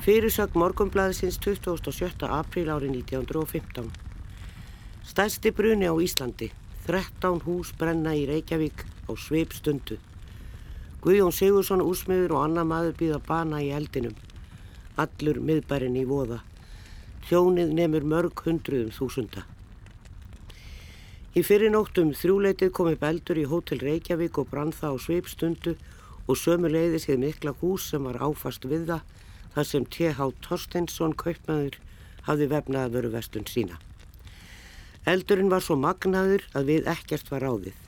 Fyrirsögn morgumblæðisins 27. apríl árið 1915. Stærsti bruni á Íslandi. 13 hús brenna í Reykjavík á sveip stundu. Guðjón Sigursson úsmiður og annar maður býða bana í eldinum. Allur miðbærin í voða. Tjónið nefnur mörg hundruðum þúsunda. Í fyrirnóttum þrjúleitið komi beldur í hótel Reykjavík og brann það á sveip stundu og sömu leiði séð mikla hús sem var áfast við það þar sem T.H. Torstensson kaupmaður hafði vefnaði veru vestun sína. Eldurinn var svo magnaður að við ekkert var ráðið.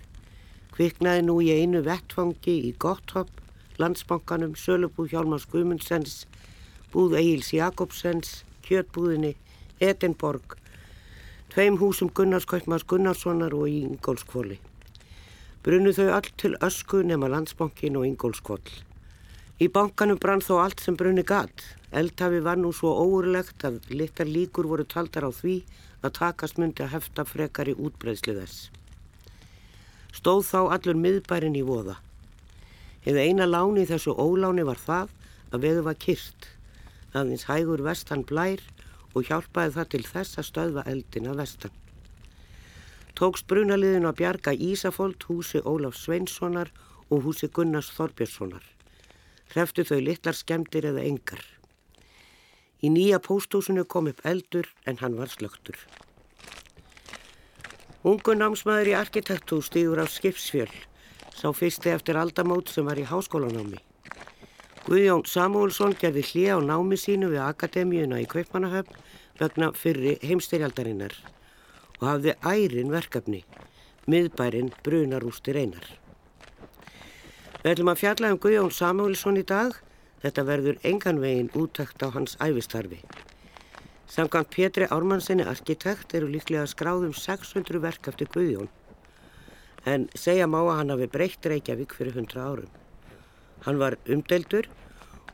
Kviknaði nú í einu vettfangi í Gotthopp, landsbankanum, Sölubú Hjálmars Gumundsens, búð Egil's Jakobsens, Kjötbúðinni, Edinborg, tveim húsum Gunnars Kaupmars Gunnarssonar og í Ingólskvóli. Brunnu þau allt til ösku nema landsbankin og Ingólskvól. Í bankanum brann þó allt sem brunni gatt. Eldhafi var nú svo óurlegt að litar líkur voru taldar á því að takast myndi að hefta frekar í útbreyslu þess. Stóð þá allur miðbærin í voða. Eða eina láni í þessu óláni var það að veðu var kyrt. Aðeins hægur vestan blær og hjálpaði það til þess að stöðva eldina vestan. Tókst brunaliðin að bjarga Ísafold húsi Ólaf Sveinssonar og húsi Gunnars Þorbjörnssonar hreftu þau litlar skemdir eða engar. Í nýja pósthúsinu kom upp eldur en hann var slögtur. Ungu námsmaður í arkitektúr stýgur á skipsfjöl, sá fyrsti eftir aldamót sem var í háskólanámi. Guðjón Samúlsson gerði hlið á námi sínu við Akademíuna í Kveipmannahöfn vegna fyrri heimstyrjaldarinnar og hafði ærin verkefni, miðbærin brunarústir einar. Við ætlum að fjalla um Guðjón Samuelsson í dag. Þetta verður engan veginn úttækt á hans æfistarfi. Samkvæmt Pétri Ármannsinni arkitekt eru líklega skráðum 600 verk eftir Guðjón. En segja má að hann hafi breytt Reykjavík fyrir 100 árum. Hann var umdeldur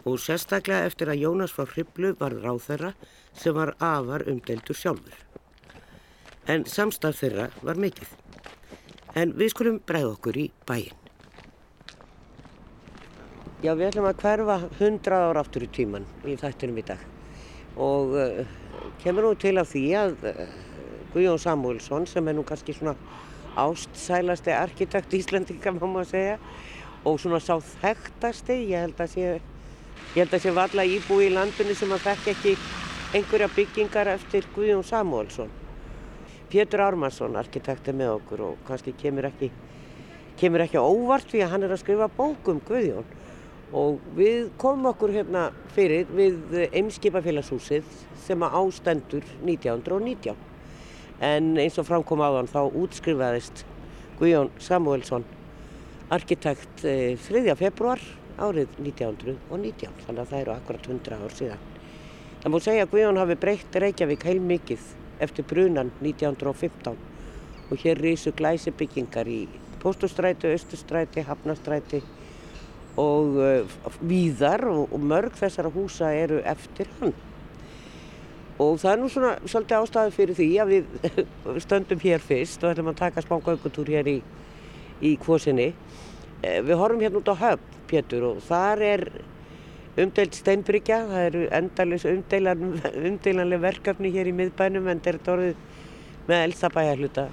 og sérstaklega eftir að Jónas frá Hriblu var ráð þeirra sem var afar umdeldur sjálfur. En samstarf þeirra var mikill. En við skulum bregða okkur í bæin. Já, við ætlum að hverfa 100 ára áttur í tíman í þættunum í dag og uh, kemur nú til af því að uh, Guðjón Samuelsson sem er nú kannski svona ástsælasti arkitekt í Íslandinga má maður segja og svona sá þekktasti, ég held að sé, ég held að sé valla íbúi í landinu sem að þekk ekki einhverja byggingar eftir Guðjón Samuelsson. Pétur Ármarsson arkitekt er með okkur og kannski kemur ekki, kemur ekki óvart því að hann er að skrifa bókum Guðjón og við komum okkur hérna fyrir við Eimskipafélagshúsið sem að ástendur 1919 en eins og framkom á þann þá útskrifaðist Guðjón Samuelsson arkitekt 3. Eh, februar árið 1919 þannig að það eru akkurat 100 ár síðan. Það múið segja að Guðjón hafi breytt Reykjavík heil mikið eftir brunan 1915 og hér rísu glæsibyggingar í Póstustræti, Östustræti, Hafnastræti og uh, víðar og, og mörg þessara húsa eru eftir hann. Og það er nú svona svolítið ástæði fyrir því að við stöndum hér fyrst og ætlum að taka smá gaugutúr hér í, í kvosinni. Eh, við horfum hérna út á höfn, Pétur, og þar er umdeilt steinbryggja, það eru endalis umdeilanlega verkefni hér í miðbænum en þetta er orðið með eldstabæjarluta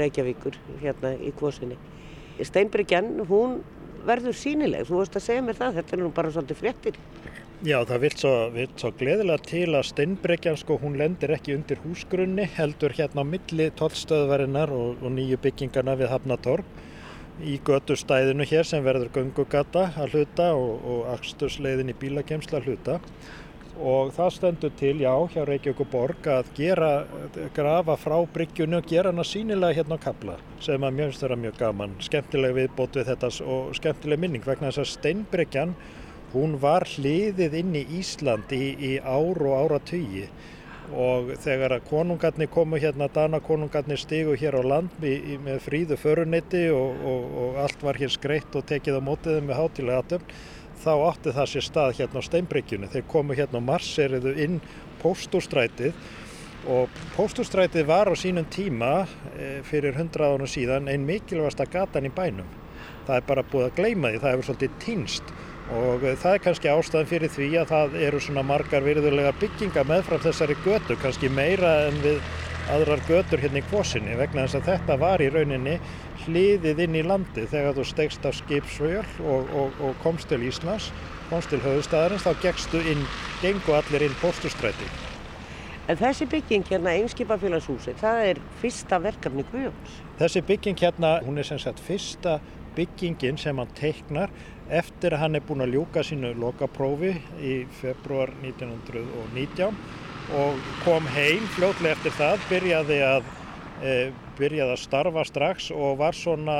Reykjavíkur hérna í kvosinni. Steinbryggjan, hún verður sínileg. Þú veist að segja mér það, þetta er nú bara svolítið fréttir. Já, það vilt svo, svo gleðilega til að steinbreykjan sko, hún lendir ekki undir húsgrunni, heldur hérna á milli tollstöðvarinnar og, og nýju byggingarna við Hafnatorg í gödustæðinu hér sem verður göngugata að hluta og, og axtursleiðin í bílakemsla að hluta og það stendur til, já, hjá Reykjavík og Borg að gera, grafa frá bryggjunu og gera hana sínilega hérna á kabla sem að mjögst vera mjög gaman, skemmtileg viðbót við þetta og skemmtileg minning vegna þess að Steinbryggjan, hún var hliðið inn í Ísland í, í ár og áratögi og þegar að konungarnir komu hérna, dana konungarnir stigu hér á land í, í, með fríðu förunetti og, og, og allt var hér skreitt og tekið á mótiðum með hátilega aðtöfn þá átti það sér stað hérna á Steinbryggjunni. Þeir komu hérna og marseriðu inn póstúrstrætið og póstúrstrætið var á sínum tíma e, fyrir hundra ánum síðan einn mikilvægasta gatan í bænum. Það er bara búið að gleima því, það hefur svolítið týnst og það er kannski ástæðan fyrir því að það eru svona margar virðulega bygginga meðfram þessari götu, kannski meira en við aðrar götur hérna í kvosinni vegna þess að þetta var í rauninni hliðið inn í landi þegar þú stegst af skipsvöl og, og, og komst til Íslands, komst til höfustæðarins, þá gegstu inn, gengu allir inn postustræti. En þessi bygging hérna, Einskipafélagshúsi, það er fyrsta verkefni Guðjóns? Þessi bygging hérna, hún er sem sagt fyrsta byggingin sem hann teiknar eftir að hann er búin að ljúka sínu lokaprófi í februar 1919 og kom heim fljótlega eftir það, byrjaði að, e, byrjaði að starfa strax og var svona,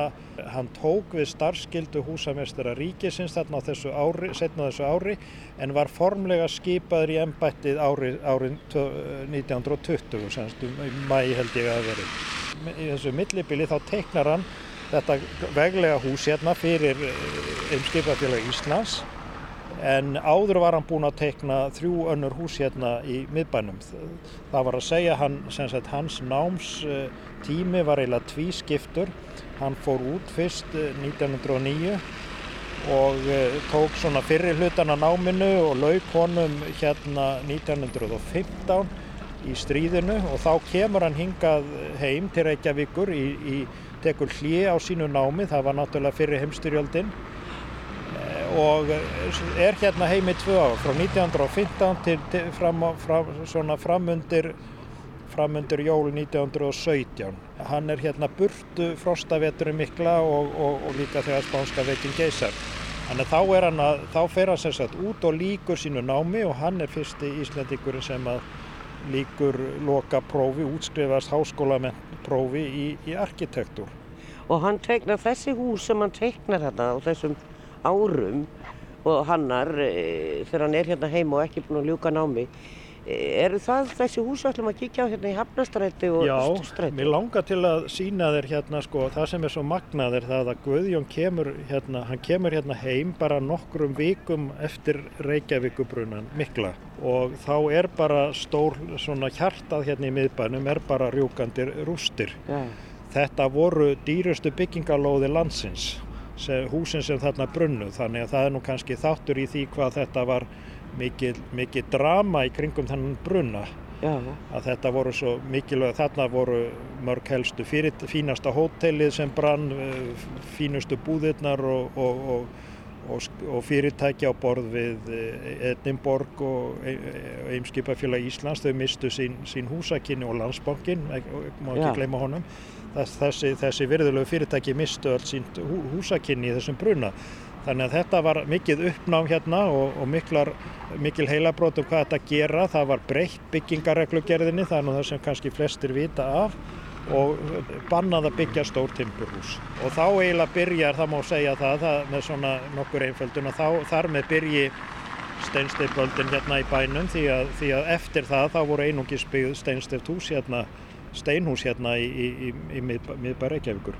hann tók við starfskildu húsamestara ríkisins þarna á þessu ári, setna á þessu ári en var formlega skipaður í ennbættið árið ári 1920, semst um mæ held ég að veri. Í þessu millibili þá teiknar hann þetta veglega hús hérna fyrir Eimskipafélag Íslands en áður var hann búinn að teikna þrjú önnur hús hérna í miðbænum. Það var að segja hann, sagt, hans námstími var eiginlega tvískiptur. Hann fór út fyrst 1909 og tók svona fyrir hlutan að náminu og lauk honum hérna 1915 í stríðinu og þá kemur hann hingað heim til Reykjavíkur í, í tekur hlið á sínu námi, það var náttúrulega fyrir heimstyrjöldin og er hérna heim í tvö ár, frá 1915 til, til fram, fram, svona framundir, framundir jól 1917. Hann er hérna burtu frostaveturinn mikla og, og, og líka þegar spánska veikin geysar. Þannig þá, hann að, þá fer hann sem sagt út og líkur sínu námi og hann er fyrsti íslendingurinn sem að líkur loka prófi, útskrifast háskólamennprófi í, í arkitektur. Og hann teiknar þessi hús sem hann teiknar hérna á þessum árum og hannar e, þegar hann er hérna heima og ekki búinn að ljúka námi. E, eru það þessi hús við ætlum að kíkja á hérna í Hafnastræti og Östustræti? Já, mér langar til að sína þér hérna sko, það sem er svo magnað er það að Guðjón kemur hérna, hann kemur hérna heim bara nokkrum vikum eftir Reykjavíkubrunan mikla og þá er bara stór svona hjartað hérna í miðbænum er bara rjúkandir rústir. Já. Þetta voru dýrustu byggingalóði landsins sem, húsin sem þarna brunnu. Þannig að það er nú kannski þáttur í því hvað þetta var mikið, mikið drama í kringum þannig brunna. Já. að þetta voru svo mikilvæg þarna voru mörg helstu fyrir, fínasta hótelið sem brann eh, fínustu búðirnar og, og, og, og fyrirtæki á borð við eh, Edinborg og Eimskipafélag Íslands. Þau mistu sín, sín húsakinni og landsbankin má ekki gleyma honum þessi, þessi virðulegu fyrirtæki mistu allt sínt hú, húsakinni í þessum bruna. Þannig að þetta var mikið uppnám hérna og, og miklar, mikil heilabrót um hvað þetta gera. Það var breytt byggingareglugerðinni, það er nú það sem kannski flestir vita af og bannað að byggja stór timburhús. Og þá eiginlega byrjar, það má segja það, það með svona nokkur einföldun og þá, þar með byrji steinsteiföldin hérna í bænum því að, því að eftir það þá voru einungis byggð steinsteift hús hérna steinhús hérna í, í, í, í miðbæra Reykjavíkur.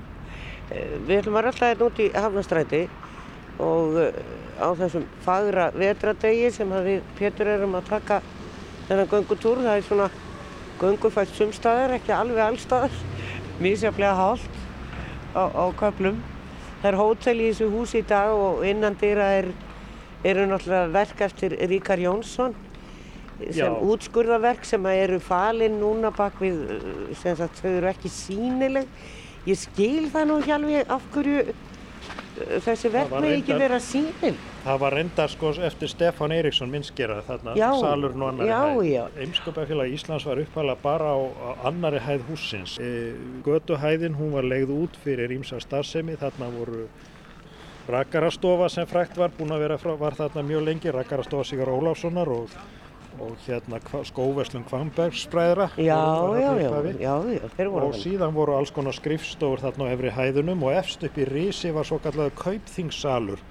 Eh, við ætlum að ralla hérna út í Hafnastræti og eh, á þessum fagra vetradegi sem við Pétur erum að taka þennan göngutúr, það er svona göngufælt sumstaðar, ekki alveg allstaðar, mísjaflega hálft á, á köplum. Það er hótel í þessu húsi í dag og innan dýra er, eru náttúrulega verk eftir Ríkar Jónsson sem útskurðaverk sem eru falin núna bak við sem sagt þau eru ekki sínileg ég skil það nú ekki alveg af hverju uh, þessi verk með ekki vera sínileg Það var reyndar sko eftir Stefán Eiríksson minnskerað þarna já, salur nú annari já, hæð. Eimskapafélag Íslands var upphæla bara á, á annari hæð húsins e, Götuhæðin hún var leigð út fyrir ímsa starfsemi þarna voru Rakarastofa sem frækt var búin að vera frá, var þarna mjög lengi Rakarastofa Sigur Óláfssonar og og hérna skóveslun Kvambergsbræðra já, já, já, já og síðan voru alls konar skrifstofur þarna á efri hæðunum og efst upp í Rísi var svo kallega kaupþingsalur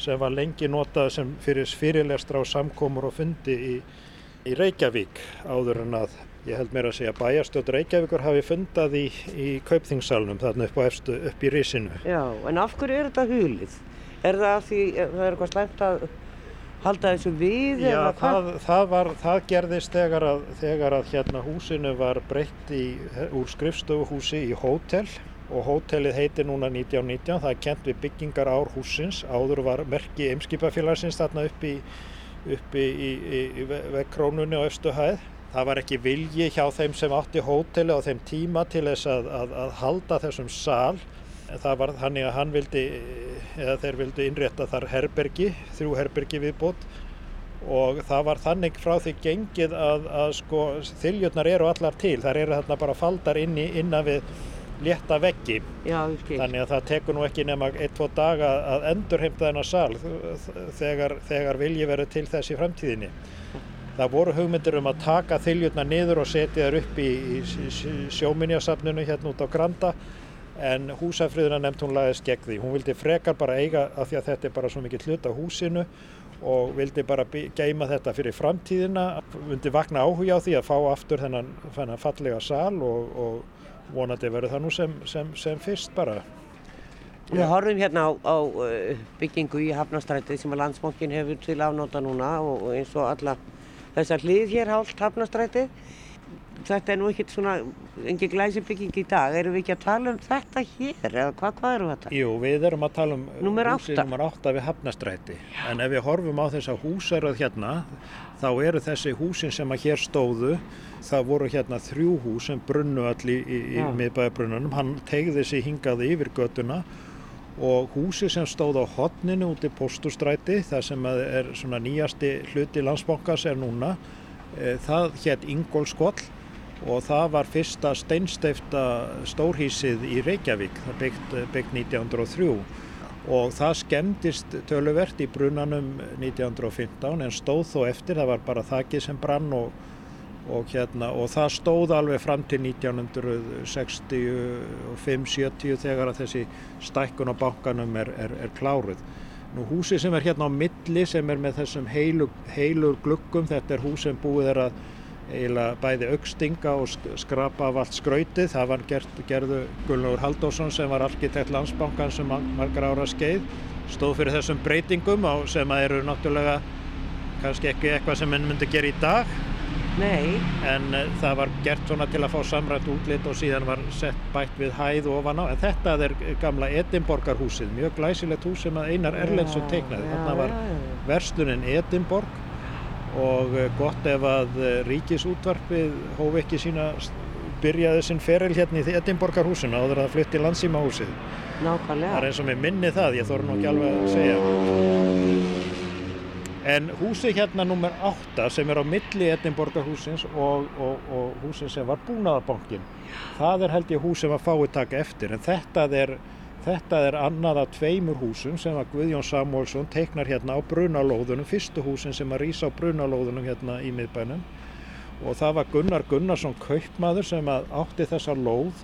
sem var lengi notað sem fyrir fyrirlestra og samkomur og fundi í, í Reykjavík áður en að ég held mér að segja bæjarstjótt Reykjavíkur hafi fundað í, í kaupþingsalunum þarna upp, efstu, upp í Rísinu Já, en af hverju er þetta hulið? Er það að því, það er eitthvað slæmt að halda þessu við Já, eða hvað? Það, það, var, það gerðist þegar að, þegar að hérna húsinu var breytt í, úr skrifstofuhúsi í hótel og hótelið heitir núna 1919, það er kent við byggingar ár húsins, áður var merki Eimskipafélagsins þarna upp í, upp í, í, í vegkrónunni og östuhæð. Það var ekki vilji hjá þeim sem átti hótelið á þeim tíma til þess að, að, að halda þessum sal. Það var þannig að hann vildi, eða þeir vildi innrétta þar herbergi, þrjú herbergi viðbót. Og það var þannig frá því gengið að, að sko þiljurnar eru allar til, þar eru þarna bara faldar inn í innan við létta veggi. Já, þannig að það tekur nú ekki nema 1-2 daga að endurheimta þennar sal þegar, þegar vilji verið til þess í framtíðinni. Það voru hugmyndir um að taka þiljurnar niður og setja þær upp í, í, í sjóminjasafninu hérna út á Granda en húsafriðuna nefnt hún lagðist gegn því hún vildi frekar bara eiga af því að þetta er bara svo mikið hlut á húsinu og vildi bara geima þetta fyrir framtíðina, vildi vakna áhuga á því að fá aftur þennan, þennan fallega sal og, og vonandi verður það nú sem, sem, sem fyrst bara. Við horfum hérna á, á uh, byggingu í Hafnastrætið sem að landsmokkin hefur til afnóta núna og eins og alla þessar hlið hér hálft Hafnastrætið þetta er nú ekkert svona engi glæsibygging í dag, erum við ekki að tala um þetta hér eða hvað, hvað eru þetta? Jú, við erum að tala um Númer húsið nummer 8 við Hafnastræti en ef við horfum á þessa húsaröð hérna þá eru þessi húsin sem að hér stóðu það voru hérna þrjú hús sem brunnu allir í, í, í miðbæðabrununum hann tegði þessi hingaði yfir göduna og húsi sem stóð á hodninu út í postustræti það sem er svona nýjasti hluti landsbóngas er núna e, það hétt Ingólskoll og það var fyrsta steinsteifta stórhísið í Reykjavík, það byggt, byggt 1903 og það skemmtist töluvert í brunanum 1915 en stóð þó eftir, það var bara þakkið sem brann og, og, hérna, og það stóð alveg fram til 1965-70 þegar að þessi stækkun á bankanum er, er, er kláruð. Nú húsi sem er hérna á milli sem er með þessum heilur, heilur glukkum, þetta er hús sem búið er að eiginlega bæði aukstinga og skrapa af allt skrautið. Það var gert, gerðu Gullnúr Haldósson sem var arkitekt landsbankan sem margar ára skeið. Stóð fyrir þessum breytingum sem eru náttúrulega kannski ekki eitthvað sem henn myndi gera í dag. Nei. En uh, það var gert svona til að fá samrænt útlitt og síðan var sett bætt við hæð og ofan á. En þetta er gamla Edinborgarhúsið, mjög glæsilegt hús sem Einar Erlendsson teiknaði. Þarna var verslunin Edinborg og eh, gott ef að eh, ríkisútvarpið hóf ekki sína byrjaði sinn feril hérna í Edinborgarhúsinu áður að flytti landsímahúsið. Nákvæmlega. Það er eins og mér minni það, ég þóru nú ekki alveg að segja. En húsið hérna nummer 8 sem er á milli Edinborgarhúsins og, og, og húsin sem var búnaðabankin, það er held ég hús sem að fái taka eftir en þetta er Þetta er annað af tveimur húsum sem að Guðjón Samúlsson teiknar hérna á brunalóðunum, fyrstu húsin sem að rýsa á brunalóðunum hérna í miðbænum. Og það var Gunnar Gunnarsson kaupmaður sem að átti þessa lóð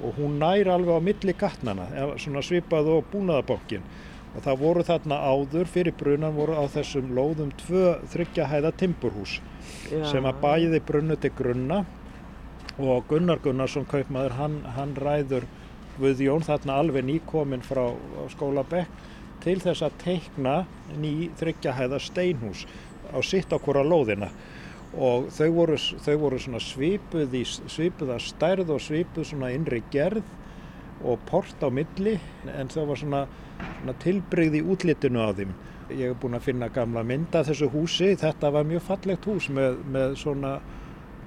og hún nær alveg á milli gatnana, svona svipað og búnaðabokkin og það voru þarna áður, fyrir brunan voru á þessum lóðum tvö þryggjahæða timburhús Já. sem að bæði brunnu til grunna. Og Gunnar Gunnarsson kaupmaður hann, hann ræður Guðjón þarna alveg nýkominn frá skólabekk til þess að teikna ný þryggjahæða steinhús á sitt á hvora lóðina og þau voru, þau voru svipuð í svipuða stærð og svipuð innri gerð og port á milli en það var svona, svona tilbreyð í útlitinu á þeim. Ég hef búin að finna gamla mynda þessu húsi, þetta var mjög fallegt hús með, með svona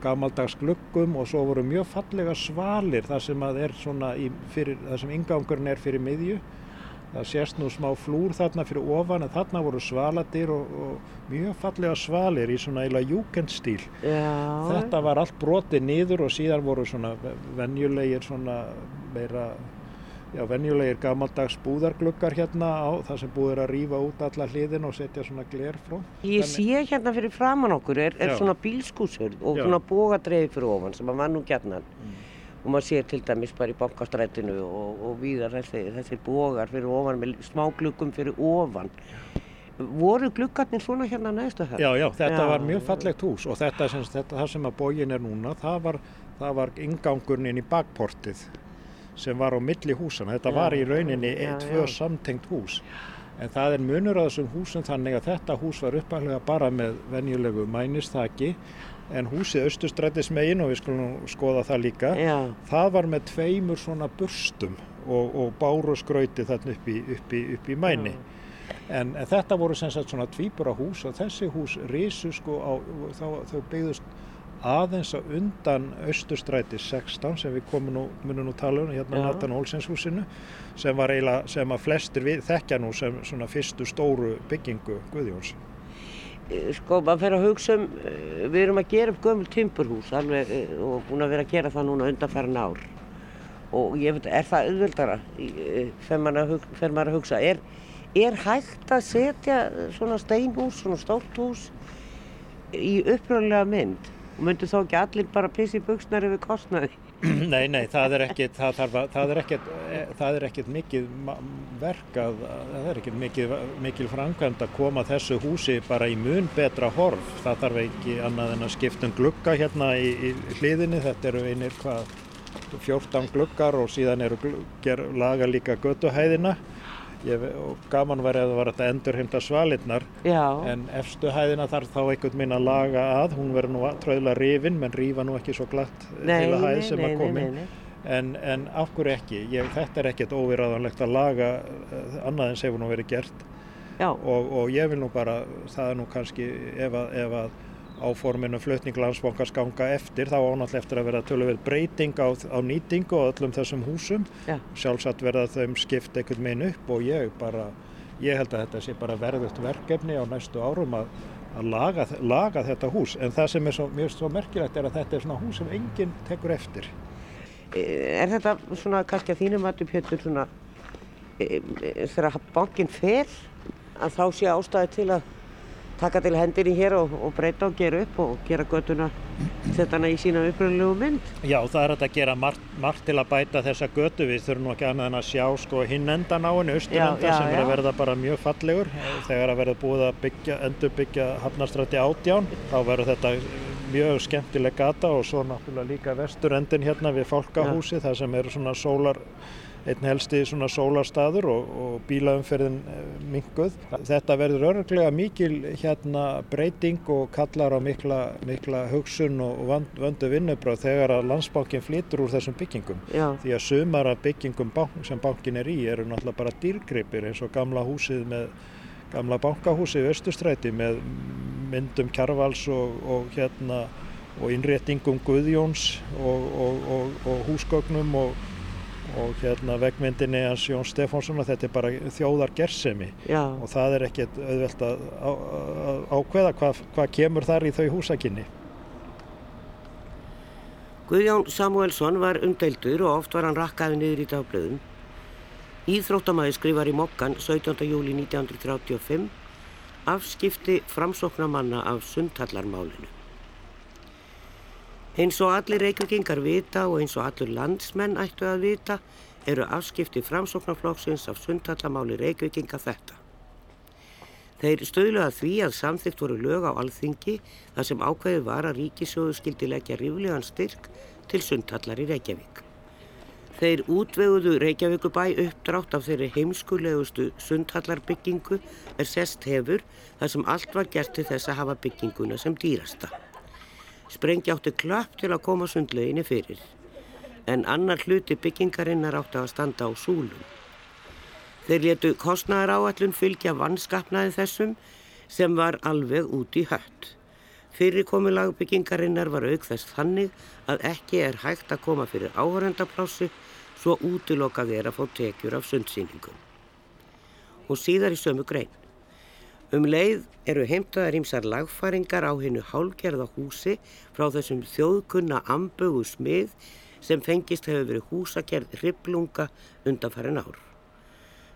gamaldags gluggum og svo voru mjög fallega svalir þar sem að er svona í, fyrir, þar sem ingangurinn er fyrir miðju. Það sést nú smá flúr þarna fyrir ofan en þarna voru svaladir og, og mjög fallega svalir í svona eiginlega júkendstíl þetta var allt brotið niður og síðan voru svona venjulegir svona meira já, venjulegir gamaldags búðargluggar hérna á það sem búður að rýfa út alla hliðin og setja svona glerfró. Ég sé hérna fyrir framann okkur er, er svona bílskúsur og já. svona bógadreiði fyrir ofan sem að mann nú gætnan mm. og maður sé til dæmis bara í bankastrætinu og, og víðar þessi, þessi bógar fyrir ofan með smá gluggum fyrir ofan. Voru gluggarnir svona hérna næstu það? Já, já, þetta já. var mjög fallegt hús og þetta, þetta sem að bógin er núna, það var, það var ingangurinn inn í bakportið sem var á milli húsana. Þetta já, var í rauninni já, tvö samtengt hús. En það er munur á þessum húsum þannig að þetta hús var uppalega bara með venjulegu mænistaki en húsið austustrætismegin og við skulum skoða það líka, Já, það var með tveimur svona burstum og, og báru skrauti þarna upp í, upp í, upp í mæni. En, en þetta voru sem sagt svona tvíbura hús og þessi hús risu sko á, þá, þau byggðust aðeins á undan Östurstræti 16 sem við komum nú, munum nú tala um hérna Já. Nathan Olsens húsinu sem var eiginlega, sem að flestir við, þekkja nú sem svona fyrstu stóru byggingu Guðjóns. sko, maður fer að hugsa um, eh, við erum að gera upp gömul timburhús alveg eh, og búin að vera að gera það núna undanfærin ár. Og ég veit, er það auðveldara eh, þegar maður að þegar maður að hugsa, er, er hægt að setja svona steinhús, svona stórt hús í uppröðlega mynd? Og myndu þá ekki allir bara pissi buksnar yfir kostnaði? Nei, nei, það er ekkit, það er eh, er ekkit mikið ma- verk að, það er ekkit mikið, mikil framkvæmd að koma þessu húsi bara í mun betra horf. Það þarf ekki annað en að skipta um glugga hérna í, í hliðinni, þetta eru einir hvað, 14 gluggar og síðan eru laga líka götuhæðina. Ég, gaman væri að það var þetta endurheimta svalirnar Já, en efstu hæðina þarf þá einhvern minn að laga að, hún verður nú tröðlega rifin menn rífa nú ekki svo glatt nei, heila hæð nei, sem nei, að nei, komin nei. En, en af hverju ekki? Ég, þetta er ekkert óviræðanlegt að laga uh, annað en sem nú verið gert og, og ég vil nú bara, það er nú kannski ef að, ef að áforminu flutning landsbankars ganga eftir þá ánáttúrulega eftir að vera töluvert breyting á, á nýtingu og öllum þessum húsum. Já. sjálfsagt verða þeim skipt einhvern meginn upp og ég bara, ég held að þetta sé bara verðugt verkefni á næstu árum að, að laga, laga þetta hús. En það sem er svo, mjög svo merkilegt er að þetta er svona hús sem enginn tekur eftir. Eh, Er þetta svona kannski að þínum mati Pétur svona e, e, þegar bankin fer að þá sé ástæði til að taka til hendinni hér og, og breyta og gera upp og gera göttuna setja hana í sína uppröðulegu mynd? Já, það er hægt að gera margt, margt til að bæta þessa götu. Við þurfum nú ekki annað en að sjá sko hinn endan á henni, austurenda, Já, já, sem er að verða bara mjög fallegur. Þegar að verða búið að byggja, endurbyggja Hafnarstræti átján, þá verður þetta mjög skemmtileg gata og svo náttúrulega líka vesturendin hérna við Fálkahúsi, þar sem eru svona sólar, einn helsti svona sólarstaður og, og bílaumferðin minguð. Þetta verður örglega mikil hérna breyting og kallar á mikla, mikla hugsun og vand, vöndu vinnubráð þegar að landsbankin flytur úr þessum byggingum. Já, Því að sumar af byggingum bank, sem bankin er í eru náttúrulega bara dýrgripir eins og gamla húsið með gamla bankahúsið í Östustræti með myndum Kjarvals og, og hérna og innréttingum Guðjóns og, og, og, og húsgögnum og, og hérna vegmyndinni hans Jón Stefánsson þetta er bara þjóðar gersemi já, og það er ekkert auðvelt að, ákveða hvað, hvað kemur þar í þau húsakinni. Guðjón Samuelsson var umdeildur og oft var hann rakkaði niður í dagblöðum. Íþróttamæði skrifar í Mokkan 17. júli 1935 afskipti framsóknamanna af sundhallarmálinu. Eins og allir reykvikingar vita og eins og allur landsmenn ættu að vita eru afskipti framsóknarflokksins af sundhallamáli reykvikinga þetta. Þeir stöðlu að því að samþygt voru lög á alþingi þar sem ákveðið var að ríkisjóðu skildi leggja ríflegan styrk til sundhallar í Reykjavík. Þeir útveguðu Reykjavíkubæ uppdrátt af þeirri heimskulegustu sundhallarbyggingu er sest hefur þar sem allt var gert til þess að hafa bygginguna sem dýrasta. Sprengja átti klapp til að koma sundleginni fyrir, en annar hluti byggingarinnar átti að standa á súlum. Þeir letu kostnæðar áallun fylgja vannskapnaði þessum sem var alveg út í hött. Fyrirkomulag byggingarinnar var auk þess þannig að ekki er hægt að koma fyrir áhörendaplási svo útilokað er að fá tekjur af sundsýningum. Og síðar í sömu grein. Um leið eru heimtaðar ímsar lagfæringar á hennu hálgerða húsi frá þessum þjóðkunna ambögu smið sem fengist hefur verið húsagerð hriplunga undanfærin ár.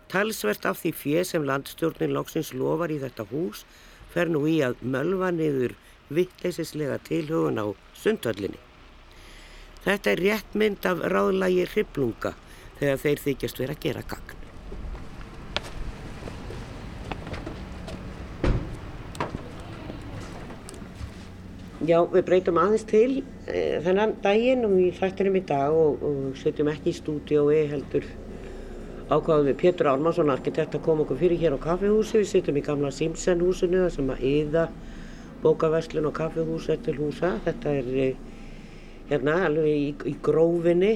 Talsvert af því fjö sem landstjórnin loksins lofar í þetta hús fer nú í að mölva niður vittleisislega tilhugun á sundhöllinni. Þetta er rétt mynd af ráðlægi hriplunga þegar þeir þykjast vera að gera gagn. Já, við breytum aðeins til e, þennan daginn og við þættinum í dag og, og setjum ekki í stúdiói heldur ákvaðum við Pétur Ármannsson arkitekt að koma okkur fyrir hér á kaffihúsi. Við sitjum í gamla Simpson húsinu þar sem að Íða bókaverslun og kaffehús er til húsa. Þetta er eh, hérna alveg í, í grófinni,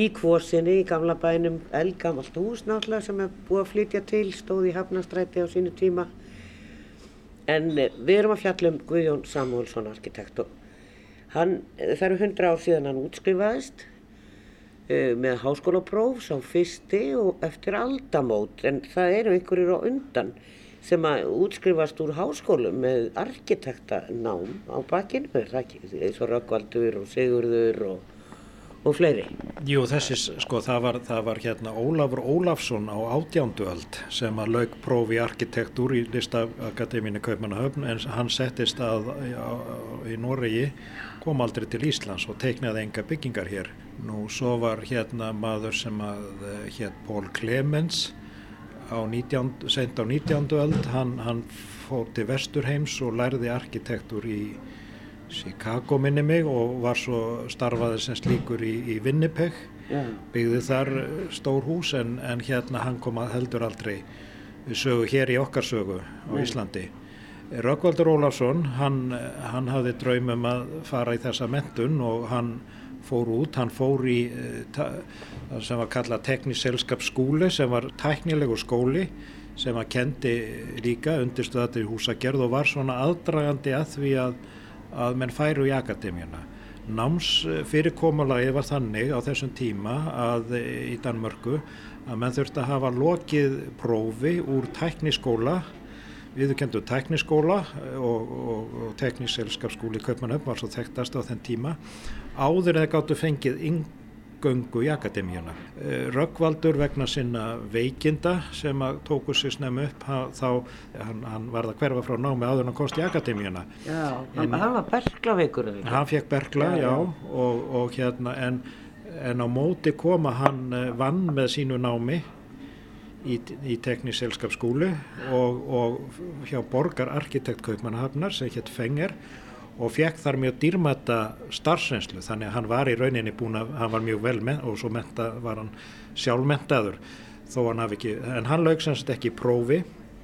í kvosinni, í gamla bænum, eldgamalt hús náttúrulega sem er búið að flytja til, stóð í Hafnastræti á sínu tíma. En eh, við erum að fjalla um Guðjón Samúlsson arkitekt og hann, það eru hundra ár síðan hann útskrifaðist uh, með háskólapróf sá fyrsti og eftir aldamót. En það eru einhverjir á undan sem að útskrifast úr háskólum með arkitektanám á bakkinu, eins og Rökkvaldur og Sigurður og, og fleiri. Jú, þessi, sko, það var, það var hérna Ólafur Ólafsson á átjánduöld sem að laug prófi arkitektúr í listakademínu Kaupmannahöfn en hann settist að í, Noregi, kom aldrei til Íslands og teiknaði enga byggingar hér. Nú, svo var hérna maður sem að hétt Pól Clemens á 19, sent á 19. öld, hann, hann fór til Vesturheims og lærði arkitektur í Chicago minni mig og var svo starfaði sem slíkur í, í Winnipeg, yeah. byggði þar stór hús en, en hérna hann kom að heldur aldrei sögu hér í okkar sögu á yeah. Íslandi. Rökkvaldur Ólafsson, hann, hann hafði draumum að fara í þessa mentun og hann fór út, hann fór í það sem var kallað teknísk selskapsskúli sem var tæknilegur skóli sem að kendi líka undirstöðatir húsagerð og var svona aðdragandi að því að, að menn færu í akademíuna. Námsfyrirkomulagið var þannig á þessum tíma að í Danmörku að menn þurfti að hafa lokið prófi úr tækniskóla viðkendu tækniskóla og, og, og teknísk selskapsskóli í Kaupmannöfn var svo þekktast á þenn tíma áður eða gáttu fengið göngu í akademíuna. Eh, Röggvaldur vegna sinna veikinda sem að tóku sér snem upp þá hann, hann var það hverfa frá námi áður en hann komst í akademíuna. Já, en, hann var berglaveikur? Hann fekk bergla, já, já og, og hérna en, en á móti koma hann eh, vann með sínu námi í, í teknísk selskapsskúli og, og hjá borgar arkitekt Kaupmannhafnar sem hétt Fenger og fekk þar mjög dýrmætta starfsreynslu þannig að hann var í rauninni búin að hann var mjög vel með og svo menta, var hann sjálfmentaður þó hann hafi ekki, en hann laug semst ekki prófi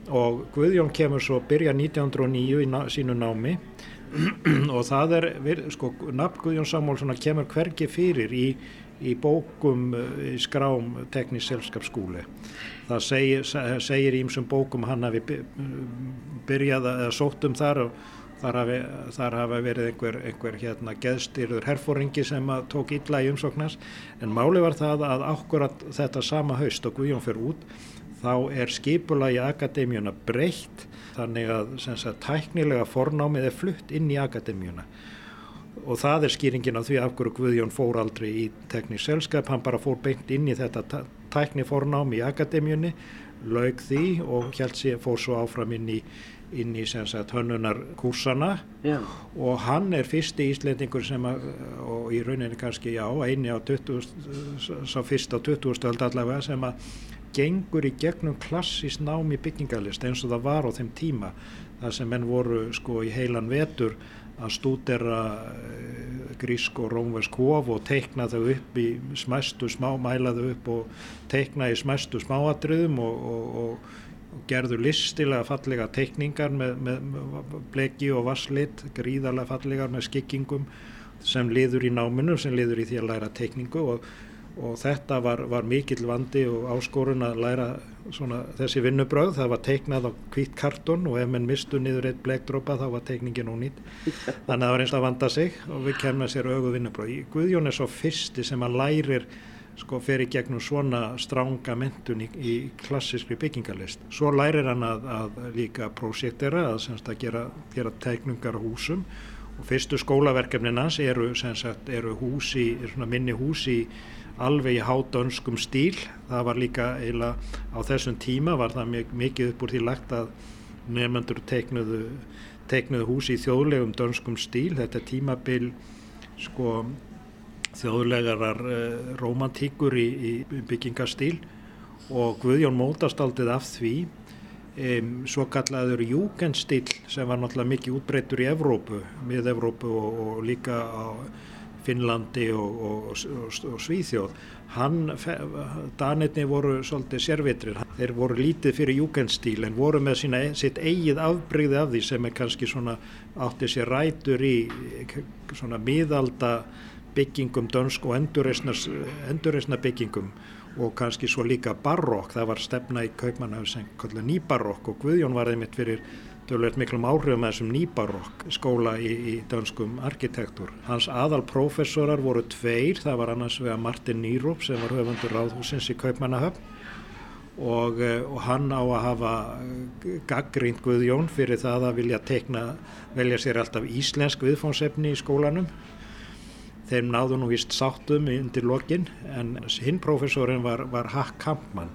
og Guðjón kemur svo byrja 1909 í ná, sínu námi. Og það er, sko, nafn Guðjón Samúlsson kemur hvergi fyrir í, í bókum í skrám teknísk selskapsskúli. Það segir, segir í ymsum bókum hann hafi byrjað að sótt um þar og Þar hafi, þar hafi verið einhver, einhver hérna, geðstyrður herfóringi sem tók illa í umsóknars en máli var það að ákkurat þetta sama haust og Guðjón fyrir út þá er skipula í akademíuna breytt þannig að sagt, tæknilega fornámið er flutt inn í akademíuna. Og það er skýringin á því af hverju Guðjón fór aldrei í teknísk selskap, hann bara fór beint inn í þetta tækni fornámi í akademíunni, laug því og held sér fór svo áfram inn í inn í hönnunarkursana og hann er fyrsti íslendingur sem að, og í rauninni kannski já, eini á 20, sá fyrst á 20. öld allavega sem að gengur í gegnum klassís námi byggingalist eins og það var á þeim tíma þar sem menn voru sko í heilan vetur að stúdera eh, grísk og rómversk hof og teikna þau upp í smæstu smá, mæla þau upp og teikna í smæstu smáatriðum og, og, og gerðu listilega fallega teikningar með, með bleki og vasslit, gríðarlega fallegar með skikkingum sem liður í náminu, sem liður í því að læra teikningu og, og þetta var, var mikill vandi og áskorun að læra svona, þessi vinnubröð, það var teiknað á hvít karton og ef menn mistu niður eitt blekdrópa þá var teikningin ónýtt þannig að það var eins að vanda sig og við kemna sér auðu vinnubröð. Guðjón er svo fyrsti sem að lærir sko fer í gegnum svona stránga mentun í, í klassískri byggingarlist. Svo lærir hann að, að líka projektera, að, semst, að gera, gera teiknungar húsum og fyrstu skólaverkefninans eru, sagt, eru hús í, minni hús í alveg í hádönskum stíl. Það var líka eiginlega á þessum tíma var það mikið upp úr því lagt að nefnendur teiknuðu, teiknuðu hús í þjóðlegum dönskum stíl. Þetta er tímabil sko þjóðlegarar uh, romantíkur í, í byggingastíl og Guðjón mótast aldrei af því um, svo kallaður júgendstíl sem var náttúrulega mikið útbreytur í Evrópu, mið Evrópu og, og líka á Finnlandi og, og, og, Svíþjóð. Hann, Danirni voru svolítið sérvitrir, þeir voru lítið fyrir júkenstíl en voru með sína, sitt eigið afbreyði af því sem er kannski svona átti sér rætur í svona miðalda byggingum dönsk og endurreysna byggingum og kannski svo líka barokk, það var stefna í kallar nýbarokk og Guðjón var einmitt fyrir tölvöld miklum áhrifum að þessum nýbarokk skóla í, í dönskum arkitektur. Hans aðal professorar voru tveir, það var annars vega Martin Nýrup sem var höfundur ráðhúsins í Kaupmannahöfn og, eh, og hann á að hafa gaggrínt Guðjón fyrir það að vilja tekna, velja sér alltaf íslensk viðfónsefni í skólanum. Þeim náðu nú vist sáttum undir lokin en hinn professorin var, var Hack Kampmann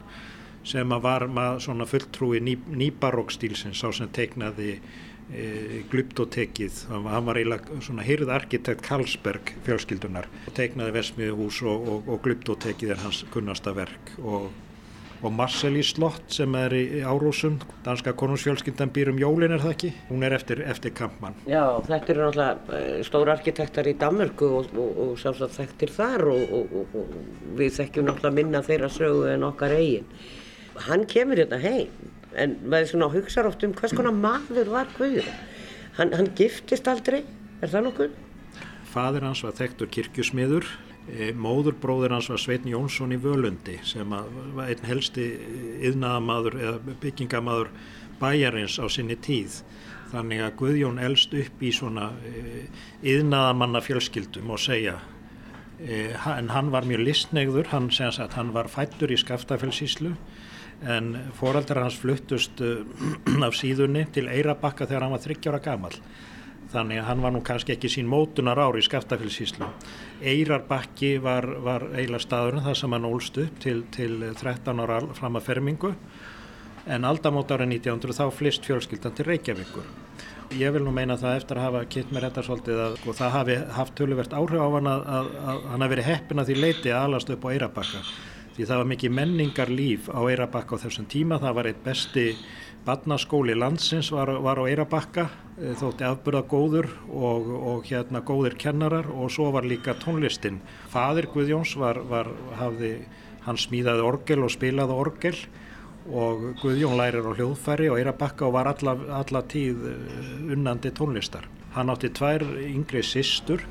sem var svona fulltrúi ný, nýbarókstílsins á sem teiknaði e, glyptotekið, hann var eiginlega svona hyrð arkitekt Karlsberg fjölskyldunar teiknaði Vesmiðuhús og, og, og glyptotekið er hans kunnasta verk og, og Marceli Slott sem er í Árósum, danska konungsfjölskyldan býr um jólin er það ekki, hún er eftir, eftir Kampmann. Já, þetta eru náttúrulega stóra arkitektar í Danmörku og sjálfsagt þekktir þar og við þekkjum náttúrulega minna þeirra sögu en okkar eigin. Hann kemur hérna heim en maður svona hugsa oft um hvers konar maður var Guðjón. Hann, hann giftist aldrei, er það nokkuð? Fadir hans var þekktur kirkjusmiður e, móðurbróður hans var Sveitn Jónsson í Völundi sem var einn helsti yðnaðamadur eða byggingamadur bæjarins á sinni tíð. Þannig að Guðjón elst upp í svona yðnaðamanna fjölskyldum og segja. En hann var mjög listnegður hann, hann var fættur í Skaftafellsíslu en foreldrar hans fluttust af síðunni til Eirabakka þegar hann var 30 ára gamal þannig að hann var nú kannski ekki sín mótunar ári í Skaftafellsíslu Eirarbakki var, var eiginlega staðurinn þar sem hann ólst upp til, til 13 ára fram að fermingu. En aldamót ára 1900 þá flist fjölskyldan til Reykjavíkur. Ég vil nú meina það eftir að hafa kynnt mér þetta svolítið að og það hafi haft töluvert áhrif á hann að, að, að hann hafi verið heppin að því leiti að alast upp á Eirabakka því það var mikið menningar líf á Eirabakka á þessum tíma, það var eitt besti badnaskóli landsins var, var á Eirabakka, eh, þótti afbyrða góður og, og hérna góðir kennarar og svo var líka tónlistin. Fadir Guðjóns var, var hafði, hann smíðaði orgel og spilaði orgel og Guðjón lærir á hljóðfæri og Eirabakka og var alla, alla tíð eh, unnandi tónlistar. Hann átti tvær yngri sýstur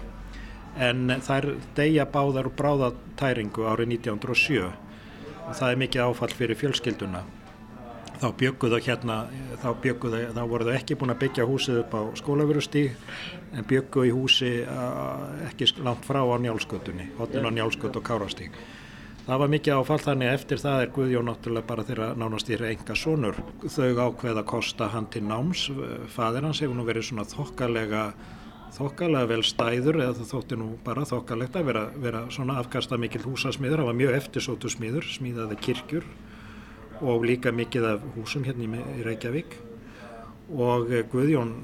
en þær deyja báðar og bráðatæringu árið 1907 og það er mikið áfall fyrir fjölskylduna þá bygguðu hérna þá, bygguðu, þá voru þau ekki búin að byggja húsið upp á skólaverustíg en bygguðu í húsi ekki langt frá á njálskötunni hotnun á njálsköt og kárastíg það var mikið áfall þannig að eftir það er Guðjón náttúrulega bara þeirra nánast þeirra enga sonur. Þau ákveða að kosta hann til náms. Fadir hans hefur nú verið svona þokkalega þokkalega vel stæður eða það þótti nú bara þokkalegt að vera, vera svona afkasta mikil húsasmiður, það var mjög eftirsótu smiður, smíðaði kirkjur og líka mikið af húsum hérna í Reykjavík og eh, Guðjón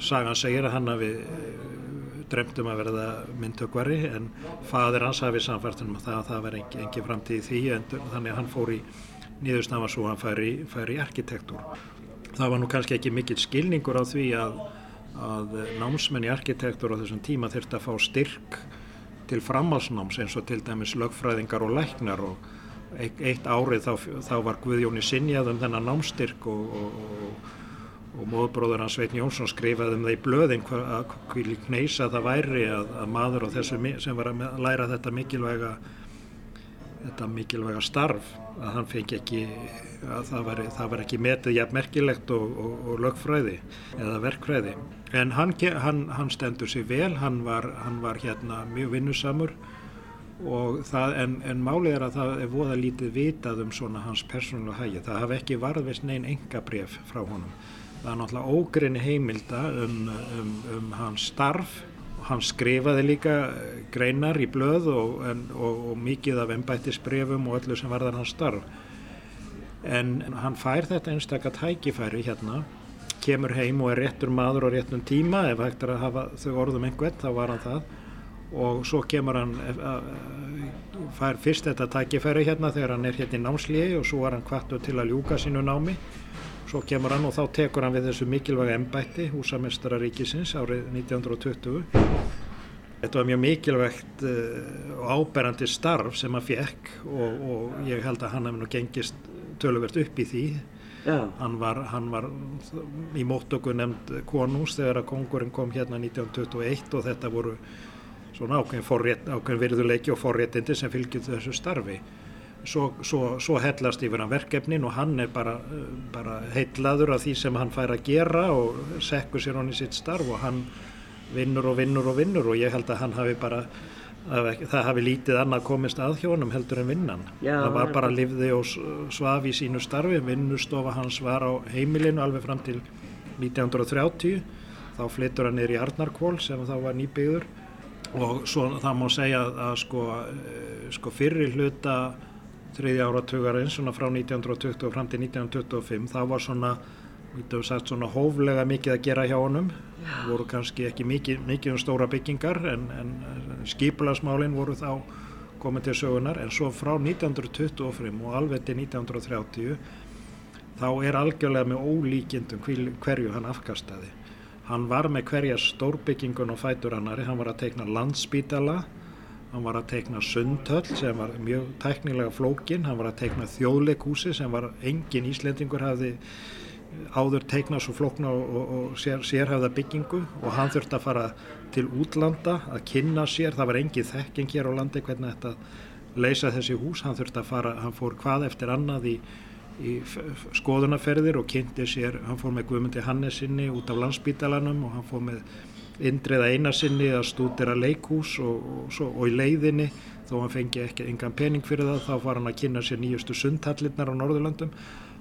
sagan segir að hann hafi eh, dremdum að verða myndtökvari en fadir hans hafi samfærtunum að það, það verði engi, engi framtíð því en þannig að hann fór í nýðusnafa svo hann fær í, fær í arkitektúr. Það var nú kannski ekki mikill skilningur á því að að námsmenn í arkitektur á þessum tíma þurfti að fá styrk til framhalsnáms eins og til dæmis lögfræðingar og læknar og eitt árið þá, þá var Guðjóni sinjað um þennan námstyrk og, og, og, og móðbróður hans Sveitn Jónsson skrifaði um það í blöðin hvað kneisa það væri að, að maður á þessu sem var að læra þetta mikilvæga þetta mikilvæga starf að hann fengi ekki að það var, það var ekki metið jafn merkilegt og, og, og lögfræði eða verkfræði. En hann, hann, hann stendur sér vel hann var, hann var hérna mjög vinnusamur það, en, en málið er að það er voða lítið vitað um svona hans persónulega hægi það hafi ekki varðvist neyn engabref frá honum. Það er náttúrulega ógrinni heimilda um, um, um hans starf. Hann skrifaði líka greinar í blöð og, en, og, og mikið af ennbættisbrefum og öllu sem varðar hans starf. En hann fær þetta einstakka tækifæri hérna kemur heim og er réttur maður á réttum tíma. Ef hægt er að hafa þau orðum einhvern þá var hann það og svo kemur hann eh, eh, fær fyrst þetta tækifæri hérna þegar hann er hérna í námslíði og svo var hann kvartu til að ljúka sínu námi. Svo kemur hann og þá tekur hann við þessu mikilvæga embætti húsamestara ríkisins árið 1920 Þetta var mjög mikilvægt uh, og áberandi starf sem hann fekk og, og ég held að hann hefði nú gengist töluvert upp í því. Hann var, hann var í móttöku nefnd konús þegar að kongurinn kom hérna 1921 og þetta voru svona ákveðin, forrétt, ákveðin virðuleiki og forréttindi sem fylgjur þessu starfi. Svo, svo, svo hellast yfir hann verkefnin og hann er bara, bara heitlaður af því sem hann fær að gera og sekkur sér hann í sitt starf og hann vinnur og vinnur og vinnur og ég held að hann hafi bara, það hafi lítið annað komist að hjónum heldur en vinnan. Já, það var bara livði og svaf í sínu starfi, vinnustofa hans var á heimilinu alveg fram til 1930, þá flyttur hann neyri í Arnarkvól sem þá var nýbyggður og svo það má segja að sko, sko fyrir hluta þriðja áratugarinn svona frá 1920 fram til 1925 það var svona, sagt, svona hóflega mikið að gera hjá honum. Það voru kannski ekki mikið, mikið um stóra byggingar en, en skipilagsmálinn voru þá komið til sögunar en svo frá 1925 og alveg til 1930 þá er algjörlega með ólíkjendum hverju hann afkastaði hann var með hverja stórbyggingun og fætur annari, hann var að teikna landspítala hann var að teikna sundhöll sem var mjög tæknilega flókin, hann var að teikna þjóðleikúsi sem var engin Íslendingur hafði áður teiknað svo flókna og, og, og sér, sérhafða byggingu. Og hann þurfti að fara til útlanda að kynna sér, það var engin þekking hér á landi hvernig þetta leysa þessi hús, hann þurfti að fara, hann fór hvað eftir annað í, í skoðunaferðir og kynnti sér, hann fór með Guðmundi Hannesinni út af landsbítalanum og hann fór með indriða einasinni að stúdira leikhús og, og, svo, og í leiðinni. Þó hann fengi ekki engan pening fyrir það þá var hann að kynna sér nýjustu sundhallinnar á Norðurlandum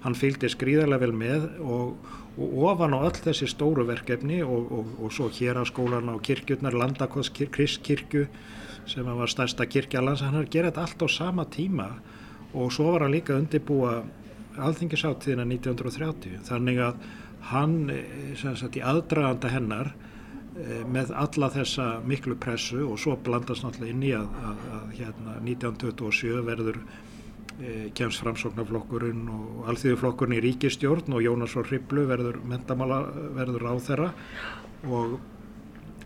hann fylgdi skrýðarlega vel með og, og ofan á öll þessi stóru verkefni og svo hér að skólan á kirkjurnar, Landakots Kristkirkju sem var stærsta kirkjalans hann har gerað allt á sama tíma og svo var hann líka undirbúa alþingisáttíðina 1930 þannig að hann eh, sagt, í aðdraganda hennar Eh, með alla þessa miklu pressu og svo blandast náttúrulega inn í að, að, að hérna 1927 verður e, kemst framsóknarflokkurinn og alþjóðuflokkurinn í ríkistjórn og Jónas og Hriblu verður mentamála verður á þeirra og,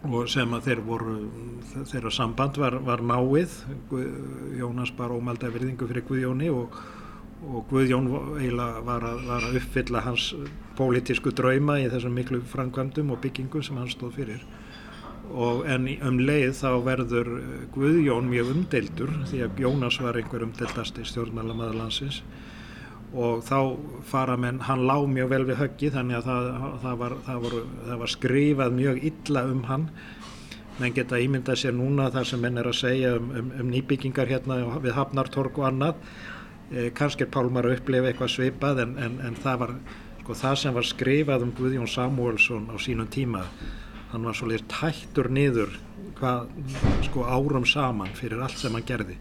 og sem að þeir voru þeirra samband var, var náið. Jónas bara ómælda virðingu fyrir Guðjóni og og Guðjón eiginlega var að, var að uppfylla hans pólitísku drauma í þessum miklu framkvæmdum og byggingum sem hann stóð fyrir. Og en um leið þá verður Guðjón mjög umdeildur því að Jónas var einhver umdeildast í stjórnmálamæðalansins og þá fara menn, hann lág mjög vel við höggi þannig að það, það, var, það, voru, það var skrifað mjög illa um hann. Menn geta ímyndað sér núna þar sem menn er að segja um, um, um nýbyggingar hérna við Hafnartorg og annað Eh, kannski er Pálmar að upplefa eitthvað svipað en, en, en það var sko, það sem var skrifað um Guðjón Samuelsson á sínum tíma hann var svolítið tættur niður hvað, sko, árum saman fyrir allt sem hann gerði.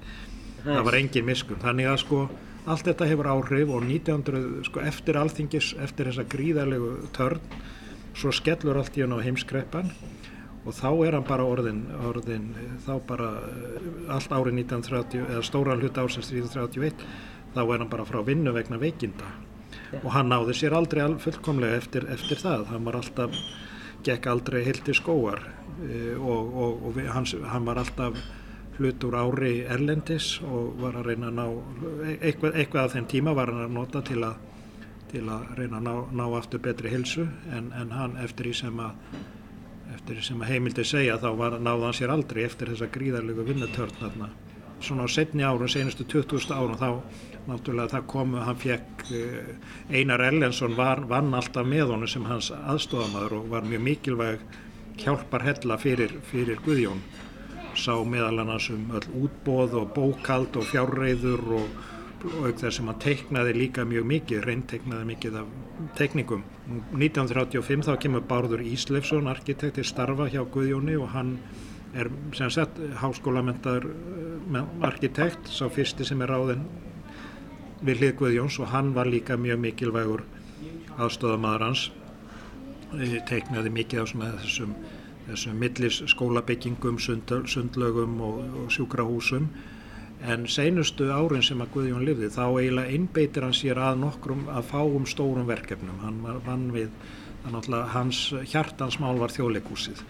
Það var engin miskun þannig að sko allt þetta hefur áhrif og 1900 sko eftir alþingis, eftir þessa gríðarlegu törn svo skellur allt í hann á heimskreppan og þá er hann bara orðin, orðin þá bara eh, allt árið 1930 eða stóran hlut ársins 1931 þá er hann bara frá vinnu vegna veikinda. Yeah. og hann náði sér aldrei fullkomlega eftir, eftir það. Hann var alltaf, gekk aldrei heilt í skóar e, og, og, og hans, hann var alltaf hlut úr ári erlendis og var að reyna að ná eitthvað, eitthvað af þenn tíma var hann að nota til að, til að reyna að ná, ná aftur betri hilsu en, en hann eftir því sem að eftir því sem að heimildi segja þá var, náði hann sér aldrei eftir þessa gríðarlegu vinnutörn þarna svona á setni árum, senustu 20. árum þá náttúrulega það komu, hann fekk eh, Einar Ellensson var, vann alltaf með honum sem hans aðstofamæður og var mjög mikilvæg hjálpar hella fyrir, fyrir Guðjón sá meðal annars um öll útbóð og bókald og fjárreiður og, og þess sem hann teiknaði líka mjög mikið, reynteiknaði mikið af teikningum. 1935 þá kemur Bárður Íslefsson arkitekti starfa hjá Guðjóni og hann er sem sagt háskólamentaður eh, arkitekt, sá fyrsti sem er ráðinn við hlið Guðjóns og hann var líka mjög mikilvægur aðstofamaður hans. Teiknaði mikið á þessum, þessum millis skólabyggingum, sundl, sundlögum og, og sjúkrahúsum. En seinustu árin sem að Guðjón lifði þá eiginlega innbeitir hann sér að nokkrum að fáum stórum verkefnum. Hann var vann við, þannig að hans hjartansmál var þjóðleikúsið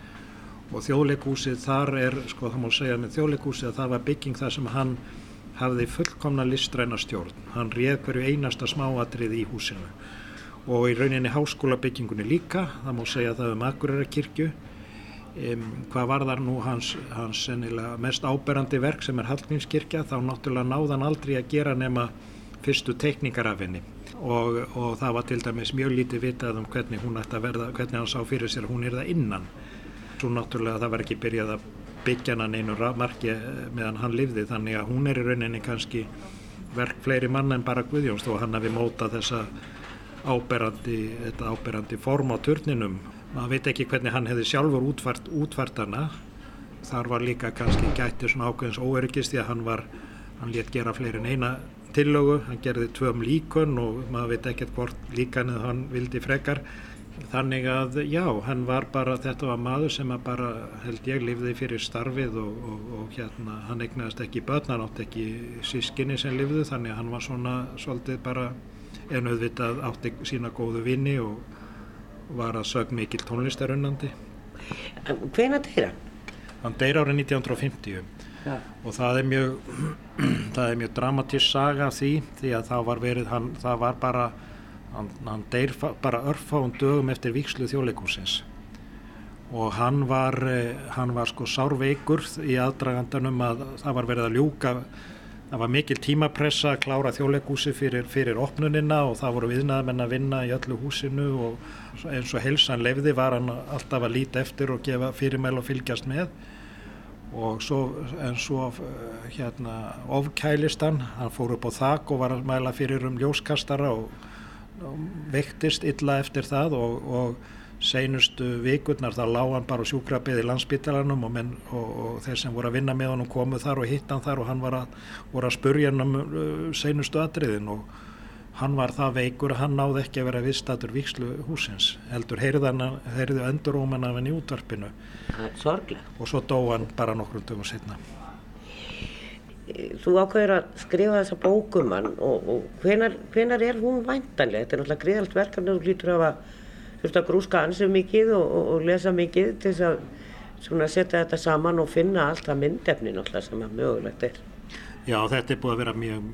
og þjóðleikúsið þar er, sko það má segja með þjóðleikúsið að það var bygging þar sem hann hafði fullkomna listræna stjórn. Hann réð hverju einasta smáatrið í húsinu og í rauninni háskóla byggingunni líka, það má segja það um Akureyra kirkju. Um, hvað var þar nú hans, hans mest áberandi verk sem er Hallgrímskirkja, þá náttúrulega náðan aldrei að gera nema fyrstu teikningar af henni og, og það var til dæmis mjög lítið vitað um hvernig hún ætti að verða, hvernig hann sá fyrir sér hún er það innan. Svo náttúrulega það var ekki byrjað að byggja hann einu marki meðan hann livði þannig að hún er í rauninni kannski verk fleiri manna en bara Guðjóns þó hann hafi mótað þessa áberandi, þetta áberandi form á turninum. Maður veit ekki hvernig hann hefði sjálfur útfært, útfært hana. Þar var líka kannski gætið svona ákveðins óöryggist því að hann var, hann létt gera fleiri en eina tillögu, hann gerði tvöum líkun og maður veit ekkert hvort líkan eða hann vildi frekar Þannig að já, hann var bara, þetta var maður sem að bara held ég lifði fyrir starfið og, og, og hérna hann egnaðist ekki börn, hann átti ekki sískinni sem lifði þannig að hann var svona svolítið bara en auðvitað átti sína góðu vini og var að sög mikil tónlistarunandi. Hvena deyra? Hann deyra árið 1950 ja. og það er mjög, það er mjög dramatísk saga því því að það var verið, hann, það var bara hann, hann deyr bara örfáum dögum eftir vikslu þjóðleikúsins og hann var, eh, hann var sko sárveikur í aðdragandanum að það var verið að ljúka það var mikil tímapressa að klára þjóðleikúsi fyrir, fyrir opnunina og það voru viðnaðmenn að vinna í öllu húsinu og eins og helsan lefði var hann alltaf að líta eftir og gefa fyrirmæl og fylgjast með. Og svo, en svo eh, hérna ofkælist hann, hann fór upp á þak og var að mæla fyrir um ljóskastara og veiktist illa eftir það og, og seinustu vikurnar þá lág hann bara sjúkrabið í landsbytalanum og, og, og þeir sem voru að vinna með hann komu þar og hitt hann þar og hann var að, að spurja hann um uh, seinustu atriðin og hann var það veikur að hann náði ekki að vera viðstatur vikslu húsins heldur heyrðu enduróman af henni útvarpinu. Og svo dó hann bara nokkrum dögum setna þú ákveður að skrifa þessa bókum og, og hvenar, hvenar er hún væntanlega? Þetta er náttúrulega gríðalt verkefni þú lítur að að grúska ansið mikið og, og, og lesa mikið til þess að setja þetta saman og finna allt það myndefni náttúrulega sem að mögulegt er. Já, þetta er búið að vera mjög,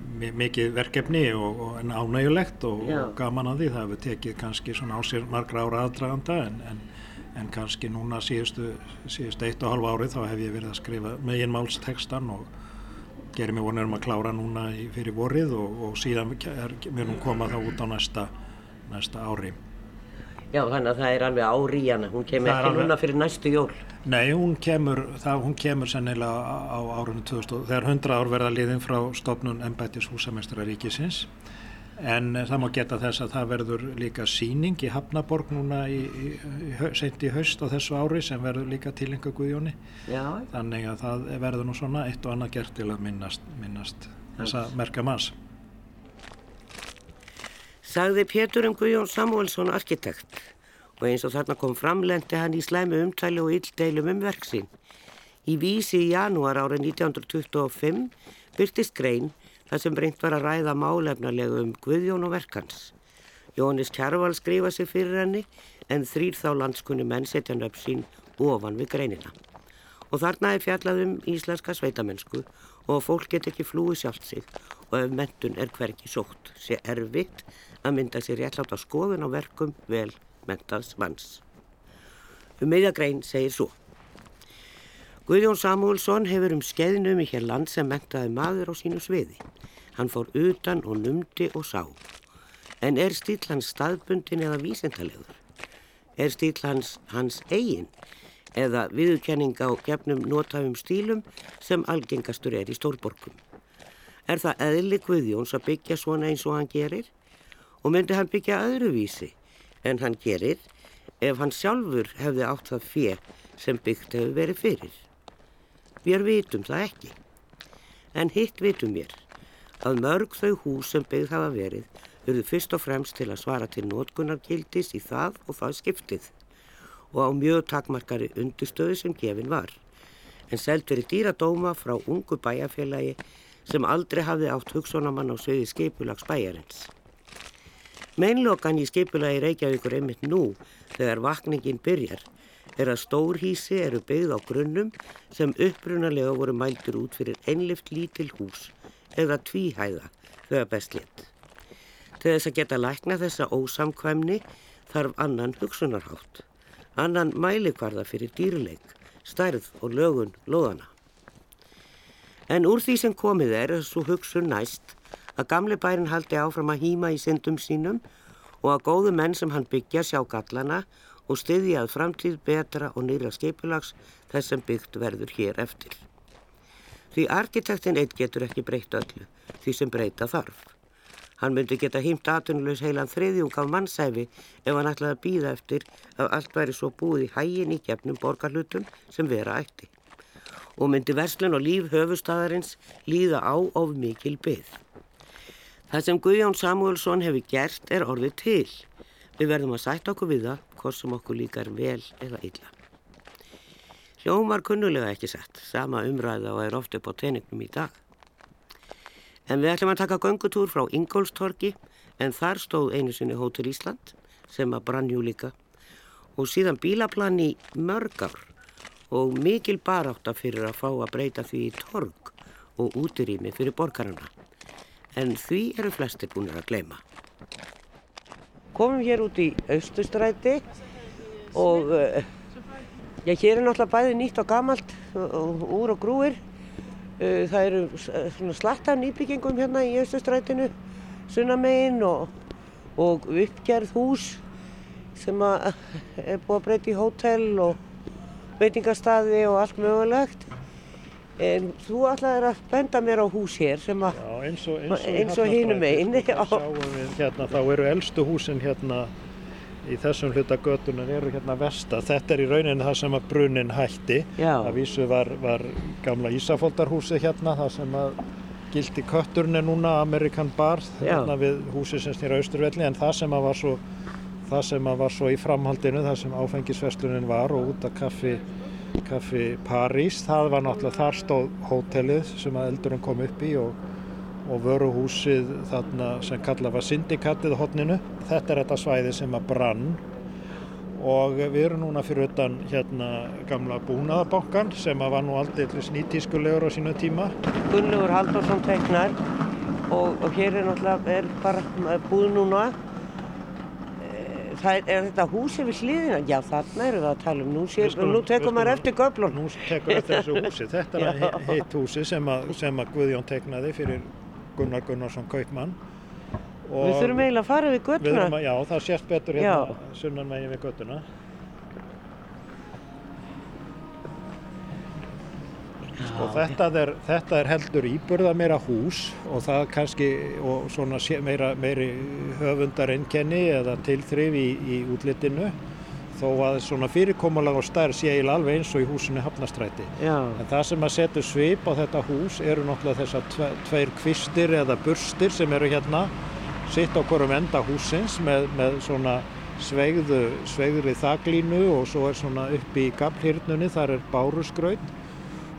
mikið verkefni og ánægulegt og gaman að því. Það hefur tekið kannski svona á sér margra ára aðdraganda en, en, en kannski núna síðustu, síðustu eitt og halva árið þá hef ég verið að skrifa meginmálstekstan og gerir mig vonið um að klára núna í, fyrir vorið og, og síðan er, mér nú koma það út á næsta, næsta ári. Já, þannig að það er alveg ári í hana, hún kemur ekki alveg... núna fyrir næstu jól. Nei, hún kemur, það, hún kemur sennilega á árunni 2000, þegar 100 ár verða liðin frá stofnun Embætis húsamestara ríkisins En eh, það má geta þess að það verður líka síning í Hafnaborg núna í, í, í, sent í haust á þessu ári sem verður líka tilenga Guðjóni. Já. Þannig að það verður nú svona eitt og annað gert til að minnast, minnast þessa merka manns. Sagði Pétur um Guðjón Samuelsson arkitekt og eins og þarna kom framlendi hann í slæmu umtali og illdeilum um verksinn. Í vísi í janúar árið 1925 byrtist grein þar sem reynd var að ræða málefnarlega um Guðjón og verkans. Jónis Kjærval skrifa sig fyrir henni en þrýr þá landskunni menn setja nöfn sín ofan við greinina. Og þarna er fjallað um íslenska sveitamennsku og fólk get ekki flúi sjálft sig og ef mentun er hverki sótt sé erfitt að mynda sér réttlátt á skoðun á verkum vel mentaðs manns. Um meðjagrein segir svo. Guðjón Samúlsson hefur um skeiðnum í hér land sem mentaði maður á sínu sviði. Hann fór utan og numdi og sá. En er stíl hans staðbundin eða vísendalegur? Er stíl hans hans eigin eða viðurkenning á gefnum notafum stílum sem algengastur er í stórborgum? Er það eðli Guðjóns að byggja svona eins og hann gerir? Og myndi hann byggja öðruvísi en hann gerir ef hann sjálfur hefði átt það fér sem byggt hefur verið fyrir? Mér vitum það ekki. En hitt vitum mér að mörg þau hús sem byggð hafa verið verður fyrst og fremst til að svara til nótkunnarkildis í það og það skiptið og á mjög takmarkari undurstöðu sem gefin var. En selt verið dýradóma frá ungu bæjarfélagi sem aldrei hafði átt hugsonamann á sögði skipulags bæjarins. Meinlokan í skipulagi Reykjavíkur einmitt nú þegar vakningin byrjar að stórhísi eru byggð á grunnum sem upprunalega voru mældur út fyrir einlift lítil hús eða tvíhæða þegar best létt. Til þess að geta lækna þessa ósamkvæmni þarf annan hugsunarhátt, annan mælikvarða fyrir dýrleik, stærð og lögun loðana. En úr því sem komið er svo hugsun næst að gamle bærin haldi áfram að hýma í syndum sínum og að góðu menn sem hann byggja sjá gallana og styðji að framtíð betra og nýra skeipulags þess sem byggt verður hér eftir. Því arkitektin eitt getur ekki breytt öllu, því sem breyta þarf. Hann myndi geta hýmt aðtunleus heilan þriðjung af mannsæfi ef hann ætlaði að býða eftir að allt væri svo búið í hægin í gefnum borgarlutum sem vera ætti. Og myndi verslun og líf höfustadarins líða á of mikil byggð. Það sem Guðjón Samuelsson hefur gert er orðið til. Við verðum að sætta okkur við það, hvort sem okkur líkar vel eða illa. Hljóm var kunnulega ekki sett, sama umræða og er ofta upp á teiningnum í dag. En við ætlum að taka göngutúr frá Ingólstorki, en þar stóð einu sinni Hótel Ísland, sem að brannjú líka, og síðan bílaplan í mörg ár og mikil barátta fyrir að fá að breyta því í torg og útirými fyrir borgarana. En því eru flestir búinir að gleyma. Komum hér út í Austustræti og uh, já, hér er náttúrulega bæði nýtt og gamalt og úr og grúir. Uh, það eru svona slatta nýbyggingum hérna í Austustrætinu, sunnamegin og, og uppgerð hús sem er búið að breyta í hótel og veitingarstaði og allt mögulegt. En þú ætlaði að benda mér á hús hér sem að Já, eins og, eins og, eins og megin. Sjáum við hérna, þá eru eldstu húsin hérna í þessum hluta götunan eru hérna vesta. Þetta er í rauninni það sem að brunin hætti. Já. Það vísu var, var gamla Ísafóldarhúsið hérna, það sem að gildi kötturni núna, Amerikan Bar, Já. hérna við húsið sem snýra austurvelli, en það sem að var svo, það sem að var svo í framhaldinu, það sem áfengisveslunin var og út af kaffi Kaffi París, það var náttúrulega, þar stóð hótelið sem að eldurinn kom upp í og, og vöruhúsið þarna sem kallað var syndikatið á hotninu. Þetta er þetta svæði sem að brann og við erum núna fyrir utan hérna gamla búnaðabankan sem að var nú aldrei nýtískulegur á sínu tíma. Gunnlaugur Halldórsson teiknar og, og hér er náttúrulega er bara búð núna. Það er, þetta húsi við hliðina? Já, þarna eru það að tala um. Nú, sé, Við skulum- nú við tekur maður eftir göflun. Nú tekur eftir þessu húsi. Þetta er hitt húsi sem að, sem að Guðjón teiknaði fyrir Gunnar Gunnarsson Kaupmann. Við þurfum eiginlega að fara við Við göttuna. já, það sést betur hérna sunnan megin við göttuna. Sko þetta er, þetta er heldur íburða meira hús og það kannski og svona meira, meiri höfundareinkenni eða tilþrif í, í útlitinu. Þó að svona fyrirkomulag og stærð sé alveg eins og í húsinu Hafnastræti. Já, En það sem að setja svip á þetta hús eru náttúrulega þessar tve, tveir kvistir eða burstir sem eru hérna sitt á hverjum enda húsins með, með svona sveigðu, sveigðri þaglínu og svo er svona upp í gaflhyrnunni þar er bárusgraut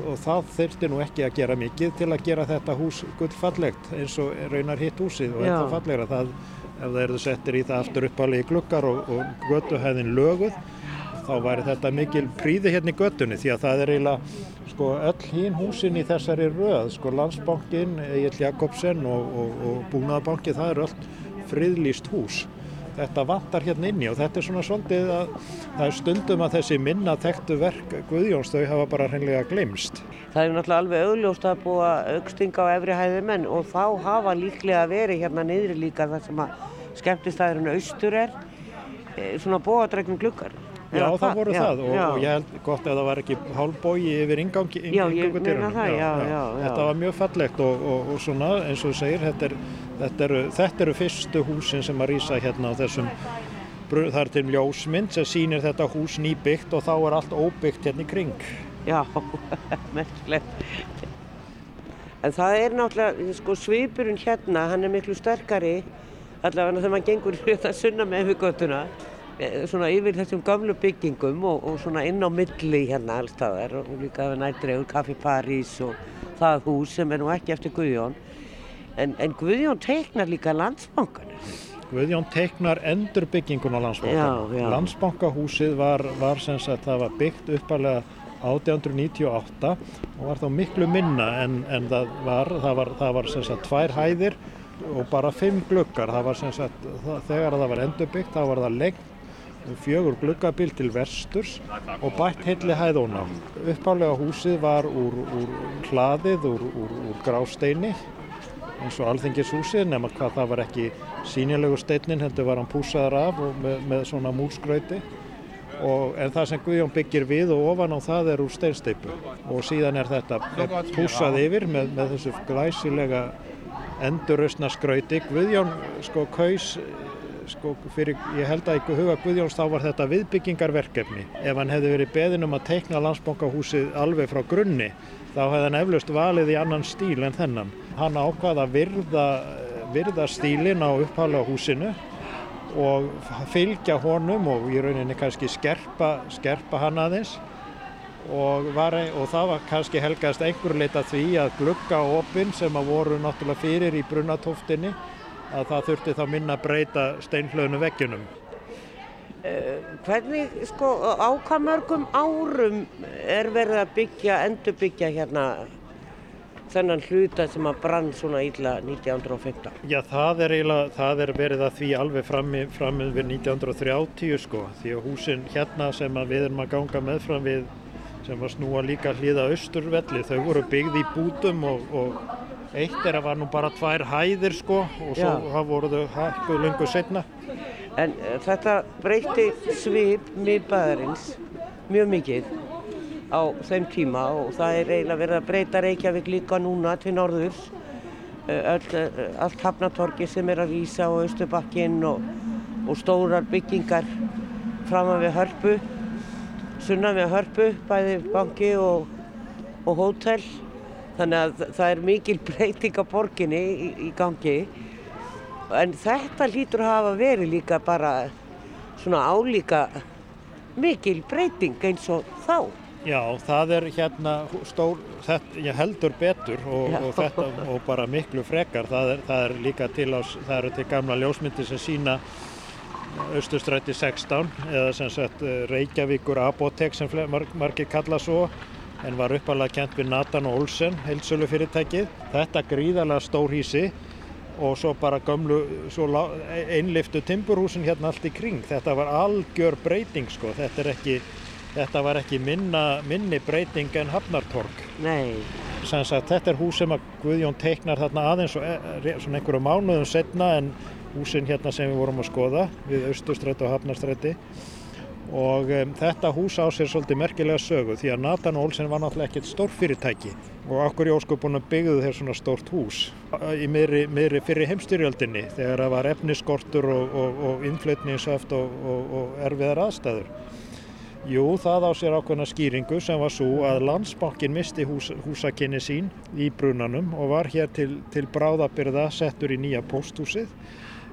og það þurfti nú ekki að gera mikið til að gera þetta hús gullfallegt eins og raunar hitt húsið og þetta fallegra. Það ef það eru settir í það aftur uppalegi glukkar og, og götuhæðin löguð þá væri þetta mikil príði hérna í göttunni því að það er eiginlega sko öll hín húsin í þessari röð sko Landsbankin, Egil Jakobsen og, og, og Búnaðabanki það eru öll friðlýst hús þetta vantar hérna inni og þetta er svona svolítið að það er stundum að þessi minna þekktu verk Guðjóns þau hafa bara hreinlega glemst það er náttúrulega alveg augljóst að búa aukstinga á efri hæðumenn og þá hafa líklega verið hérna niðri líka það sem að skemmtistæðurinn austur er, e, svona bóadregnum glukkar. Já, það hvað? voru Já, það og, og ég held gott ef það var ekki hálfbógi yfir ingangi, Já, ég meina það, já, já, já. Þetta var mjög fallegt og, og, og svona eins og þú segir, þetta, er, þetta, eru, þetta eru fyrstu húsin sem að rýsa hérna á þessum, er til ljósmynd sem sýnir þetta hús nýbyggt og þá er allt óbyggt hérna í kring. Já, merkilegt. En það er náttúrulega, sko, svipurinn hérna, hann er miklu sterkari, allavega þegar maður gengur þetta sunna með við göttuna, eh, svona yfir þessum gamlu byggingum og, og svona inn á milli hérna allstaðar og líka við nættregur, Kaffi París og það hús sem er nú ekki eftir Guðjón. En, en Guðjón teiknar líka landsbankanum. Guðjón teiknar endurbyggingun á landsbanka. Já, já. Landsbankahúsið var, var sem sagt, það var byggt uppalega 1898 og var þá miklu minna en, en það var, það var, það var sem sagt tvær hæðir og bara fimm gluggar. Það var sem sagt, það, þegar það var endurbyggt þá var það lengt fjögur gluggabil til vesturs og bætt heilli hæðóna. Uppálega húsið var úr, úr hlaðið, úr, úr, úr grásteini eins og alþingishúsið nema hvað það var ekki sínilegu steinin heldur var hann púsaður af með, með svona múlsgrauti og, en það sem Guðjón byggir við og ofan á það er úr steinsteipu og síðan er þetta púsað yfir með, með þessu glæsilega endurusna skrauti Guðjón sko kaus sko fyrir, ég held að í huga Guðjóns þá var þetta viðbyggingarverkefni. Ef hann hefði verið beðin um að teikna landsbankahúsið alveg frá grunni þá hefði hann eflaust valið í annan stíl en þennan hann ákvaða að virða, virða stílin á upphálega húsinu og fylgja honum og í rauninni kannski skerpa, skerpa hann aðeins og, var, og það var kannski helgast einhver leita því að glugga opinn sem að voru náttúrulega fyrir í brunatóftinni að það þurfti þá minna að breyta steinhlöðnu veggjunum. Uh, hvernig, sko, á hvað mörgum árum er verið að byggja, endurbyggja hérna þennan hluta sem að brann svona ílla 1915? Já, það er eiginlega, það er verið að því alveg fram, fram við 1930 sko, því að húsin hérna sem við erum að ganga meðfram við sem var snúa líka hlýða austurvelli, þau voru byggði í bútum og, og Eitt er að var nú bara tvær hæðir sko og svo Já. voru þau hækkuð lungu setna. En uh, þetta breyti svip miðbæðarins mjög mikið á þeim tíma og það er eiginlega verið að breyta Reykjavík líka núna til norðurs. Uh, öll, uh, allt hafnatorki sem er að rýsa á Östubakkinn og, og stórar byggingar fram við hörpu, sunna við hörpu, bæði banki og, og hótel þannig að það er mikil breyting á borginni í, í gangi en þetta hlýtur að hafa verið líka bara svona álíka mikil breyting eins og þá. Já, það er hérna stór, þetta, ég heldur betur og, og þetta og bara miklu frekar. Það er, það er líka til ás, það eru til gamla ljósmyndi sem sína Östustræti 16 eða sem sagt Reykjavíkur Apotek sem margir kalla svo en var uppalega kent við Nathan Olsen, heilsölu fyrirtækið. Þetta gríðarlega stór hísi og svo bara gömlu, einliftu timburhúsin hérna allt í kring. Þetta var algjör breyting sko, þetta, ekki, þetta var ekki minna, minni breyting en Hafnartorg. Nei. Sagt, þetta er hús sem að Guðjón teiknar þarna aðeins og e, svona einhverju mánuðum setna en húsin hérna sem við vorum að skoða við Östustræti og Hafnarstræti og um, þetta hús á sér svolítið merkilega sögu því að Nathan Olsen var náttúrulega ekkert stór fyrirtæki og okkur í ósköpunum byggðu þeir svona stórt hús í miðri, miðri fyrir heimstyrjöldinni þegar það var efniskortur og, og, og innflutningsöft og, og erfiðar aðstæður. Jú, það á sér ákveðna skýringu sem var svo að landsbankin misti hús, húsakinni sín í brunanum og var hér til, til bráðabyrða settur í nýja posthúsið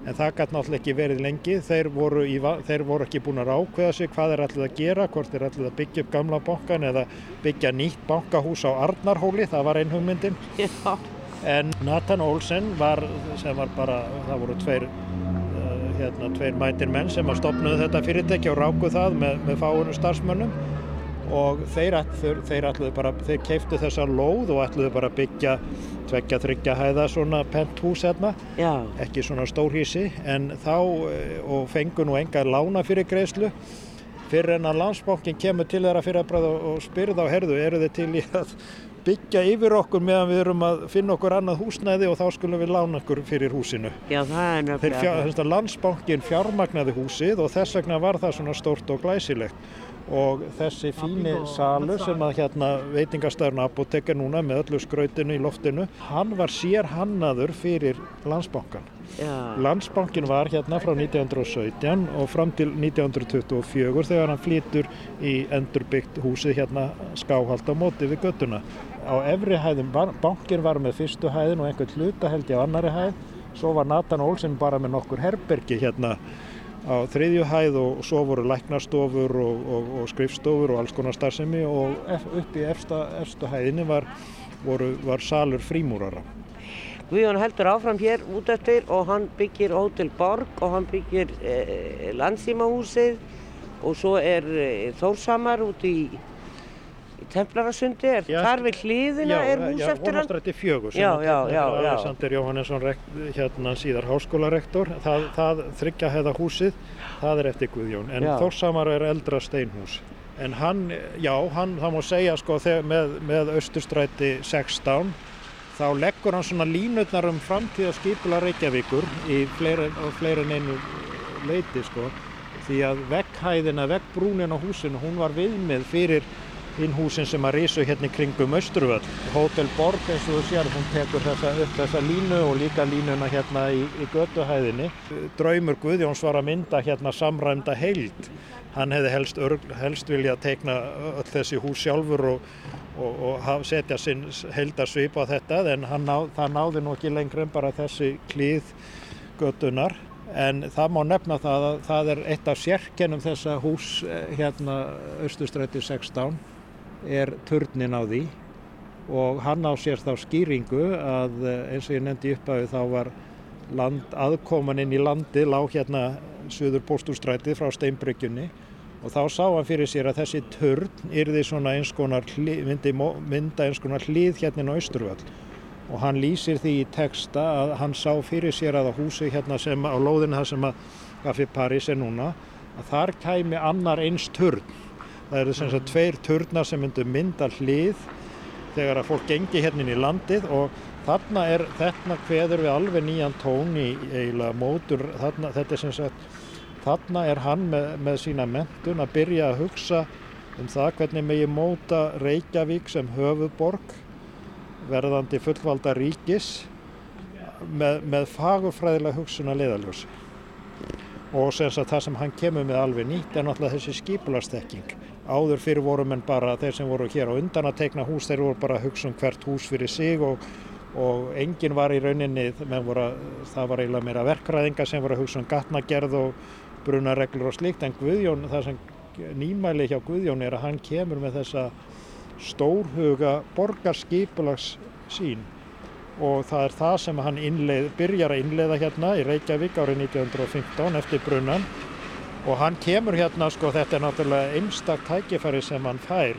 en það gæti náttúrulega ekki verið lengi. Þeir voru, í, þeir voru ekki búin að rákveða sig hvað er allir að gera, hvort er allir að byggja upp gamla bankan eða byggja nýtt bankahús á Arnarhóli, það var einn hugmyndin. Já. en Nathan Olsen var, sem var bara það voru tveir uh, hérna, tveir mætir menn sem að stopnuðu þetta fyrirtæki og rákuð það með, með fáinu starfsmönnum og þeir, þeir, þeir, þeir keiftu þessa lóð og ætluðu bara að byggja tveggja þryggja hæða svona penthús hérna, Já. ekki svona stórhísi en þá eh, og fengu nú enga lána fyrir greiðslu fyrir en að landsbókin kemur til þeirra fyrir að bræða og spyrða á herðu eru þið til í að byggja yfir okkur meðan við erum að finna okkur annað húsnæði og þá skulum við lána okkur fyrir húsinu. Já, það náttúrulega. Landsbókin fjármagnaði húsið og þess vegna var það svona stórt og glæsilegt og þessi fíni salur sem að hérna veitingastæðurinn Apotek er núna með öllu skrautinu í loftinu hann var sér hannaður fyrir landsbankan Já. landsbankin var hérna frá 1917 og fram til 1924 þegar hann flýtur í endurbyggt húsið hérna skáhald á móti við göttuna á efri hæðum, bankin var með fyrstu hæðin og einhvern hluta held ég á annari hæð. Svo var Nathan Olsen bara með nokkur herbergi hérna á þriðju hæð og svo voru læknastofur og, og, og skrifstofur og alls konar starfsemi og upp í efsta, efstu hæðinni var, voru, var salur frímúrara. Guðjón heldur áfram hér út eftir og hann byggir Hótel Borg og hann byggir eh, landsímahúsið og svo er eh, Þórsamar út í, í Templarasundi, er Já, þar við hliðina er hús já, eftir hann? Fjögur sem Já, já, þetta er já, já. Alexander Jóhannesson hérna síðar háskólarektor það, það þryggja hefða húsið það er eftir Guðjón en Já. Þórsamar er eldra steinhús en hann, já, hann, það má segja sko með, með Östurstræti 16 þá leggur hann svona línutnar um framtíðaskipula Reykjavíkur í fleiri, fleiri en einu leiti sko því að vegghæðina, veggbrúnin á húsinu hún var viðmið fyrir inn húsin sem að risu hérna kringum Östruvöll. Hotel Borg eins og þú sér, hún tekur þessa, upp þessa línu og líka línuna hérna í, í götuhæðinni. Draumur Guðjóns var að mynda hérna samræmda heild. Hann hefði helst, helst vilja teikna öll þessi hús sjálfur og, og, og setja sinn heildarsvip á þetta en ná, það náði nú ekki lengri en bara þessi klíð götunar. En það má nefna það að það er eitt af sérkennum þessa hús eh, hérna Östustræti 16 er turnin á því og hann á sér þá skýringu að eh, eins og ég nefndi upp að þá var land, aðkoman inn í landi lág hérna suður póstúrstrætið frá Steinbryggjunni og þá sá hann fyrir sér að þessi turn yrði svona eins konar myndi mynda eins konar hlið hérna á Austurvöll. Og hann lýsir því í texta að hann sá fyrir sér að á húsi hérna sem á lóðinu það sem að Café Paris er núna að þar kæmi annar eins turn það eru sem sagt tveir turnar sem myndu mynda hlið þegar að fólk gengi hérna inn í landið og þarna er þarna kveður við alveg nýjan tón í eiginlega mótur þarna, þetta er sem sagt þarna er hann með, með sína mentun að byrja að hugsa um það hvernig megi móta Reykjavík sem höfuborg verðandi fullvalda ríkis með, með fagurfræðilega hugsun að leiðaljósi og sem sagt það sem hann kemur með alveg nýtt er náttúrulega þessi skipularstekking áður fyrir voru menn bara þeir sem voru hér á undan að teikna hús þeir voru bara að hugsa um hvert hús fyrir sig og, og enginn var í rauninni voru, að- það var eiginlega meira verkræðinga sem voru að hugsa um gatnagerð og brunareglur og slíkt en Guðjón það sem nýmæli hjá Guðjón er að hann kemur með þessa stórhuga borgarskipulags sín og það er það sem hann innleið, byrjar að innleiða hérna í Reykjavík árið 1915 eftir brunnan og hann kemur hérna sko þetta er náttúrulega einstak tækifæri sem hann fær.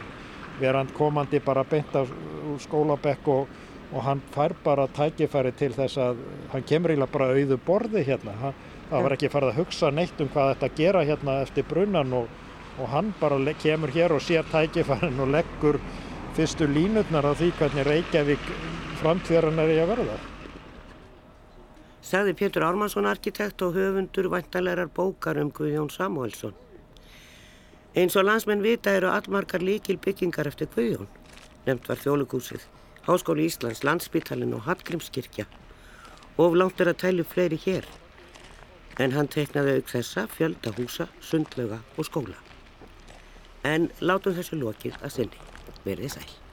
Verand komandi bara beint af úr skólabekk og, og hann fær bara tækifæri til þess að hann kemur eiginlega bara auðu borði hérna. Hann, það var ekki farið að hugsa neitt um hvað þetta gera hérna eftir brunnan og, og hann bara kemur hér og sér tækifærin og leggur fyrstu línutnar á því hvernig Reykjavík framtíðarinnar er að verða. Sagði Pétur Ármannsson arkitekt og höfundur væntanlegar bókar um Guðjón Samuelsson. Eins og landsmenn vita eru allmargar líkil byggingar eftir Guðjón. Nefnt var þjóðlegúsið, Háskóli Íslands, Landspítalinn og Hallgrímskirkja. Og langt er að tælju fleiri hér. En hann teknaði auk þessa fjölda húsa, sundlöga og skóla. En látum þessu lokið að sinni. Verðið sæl.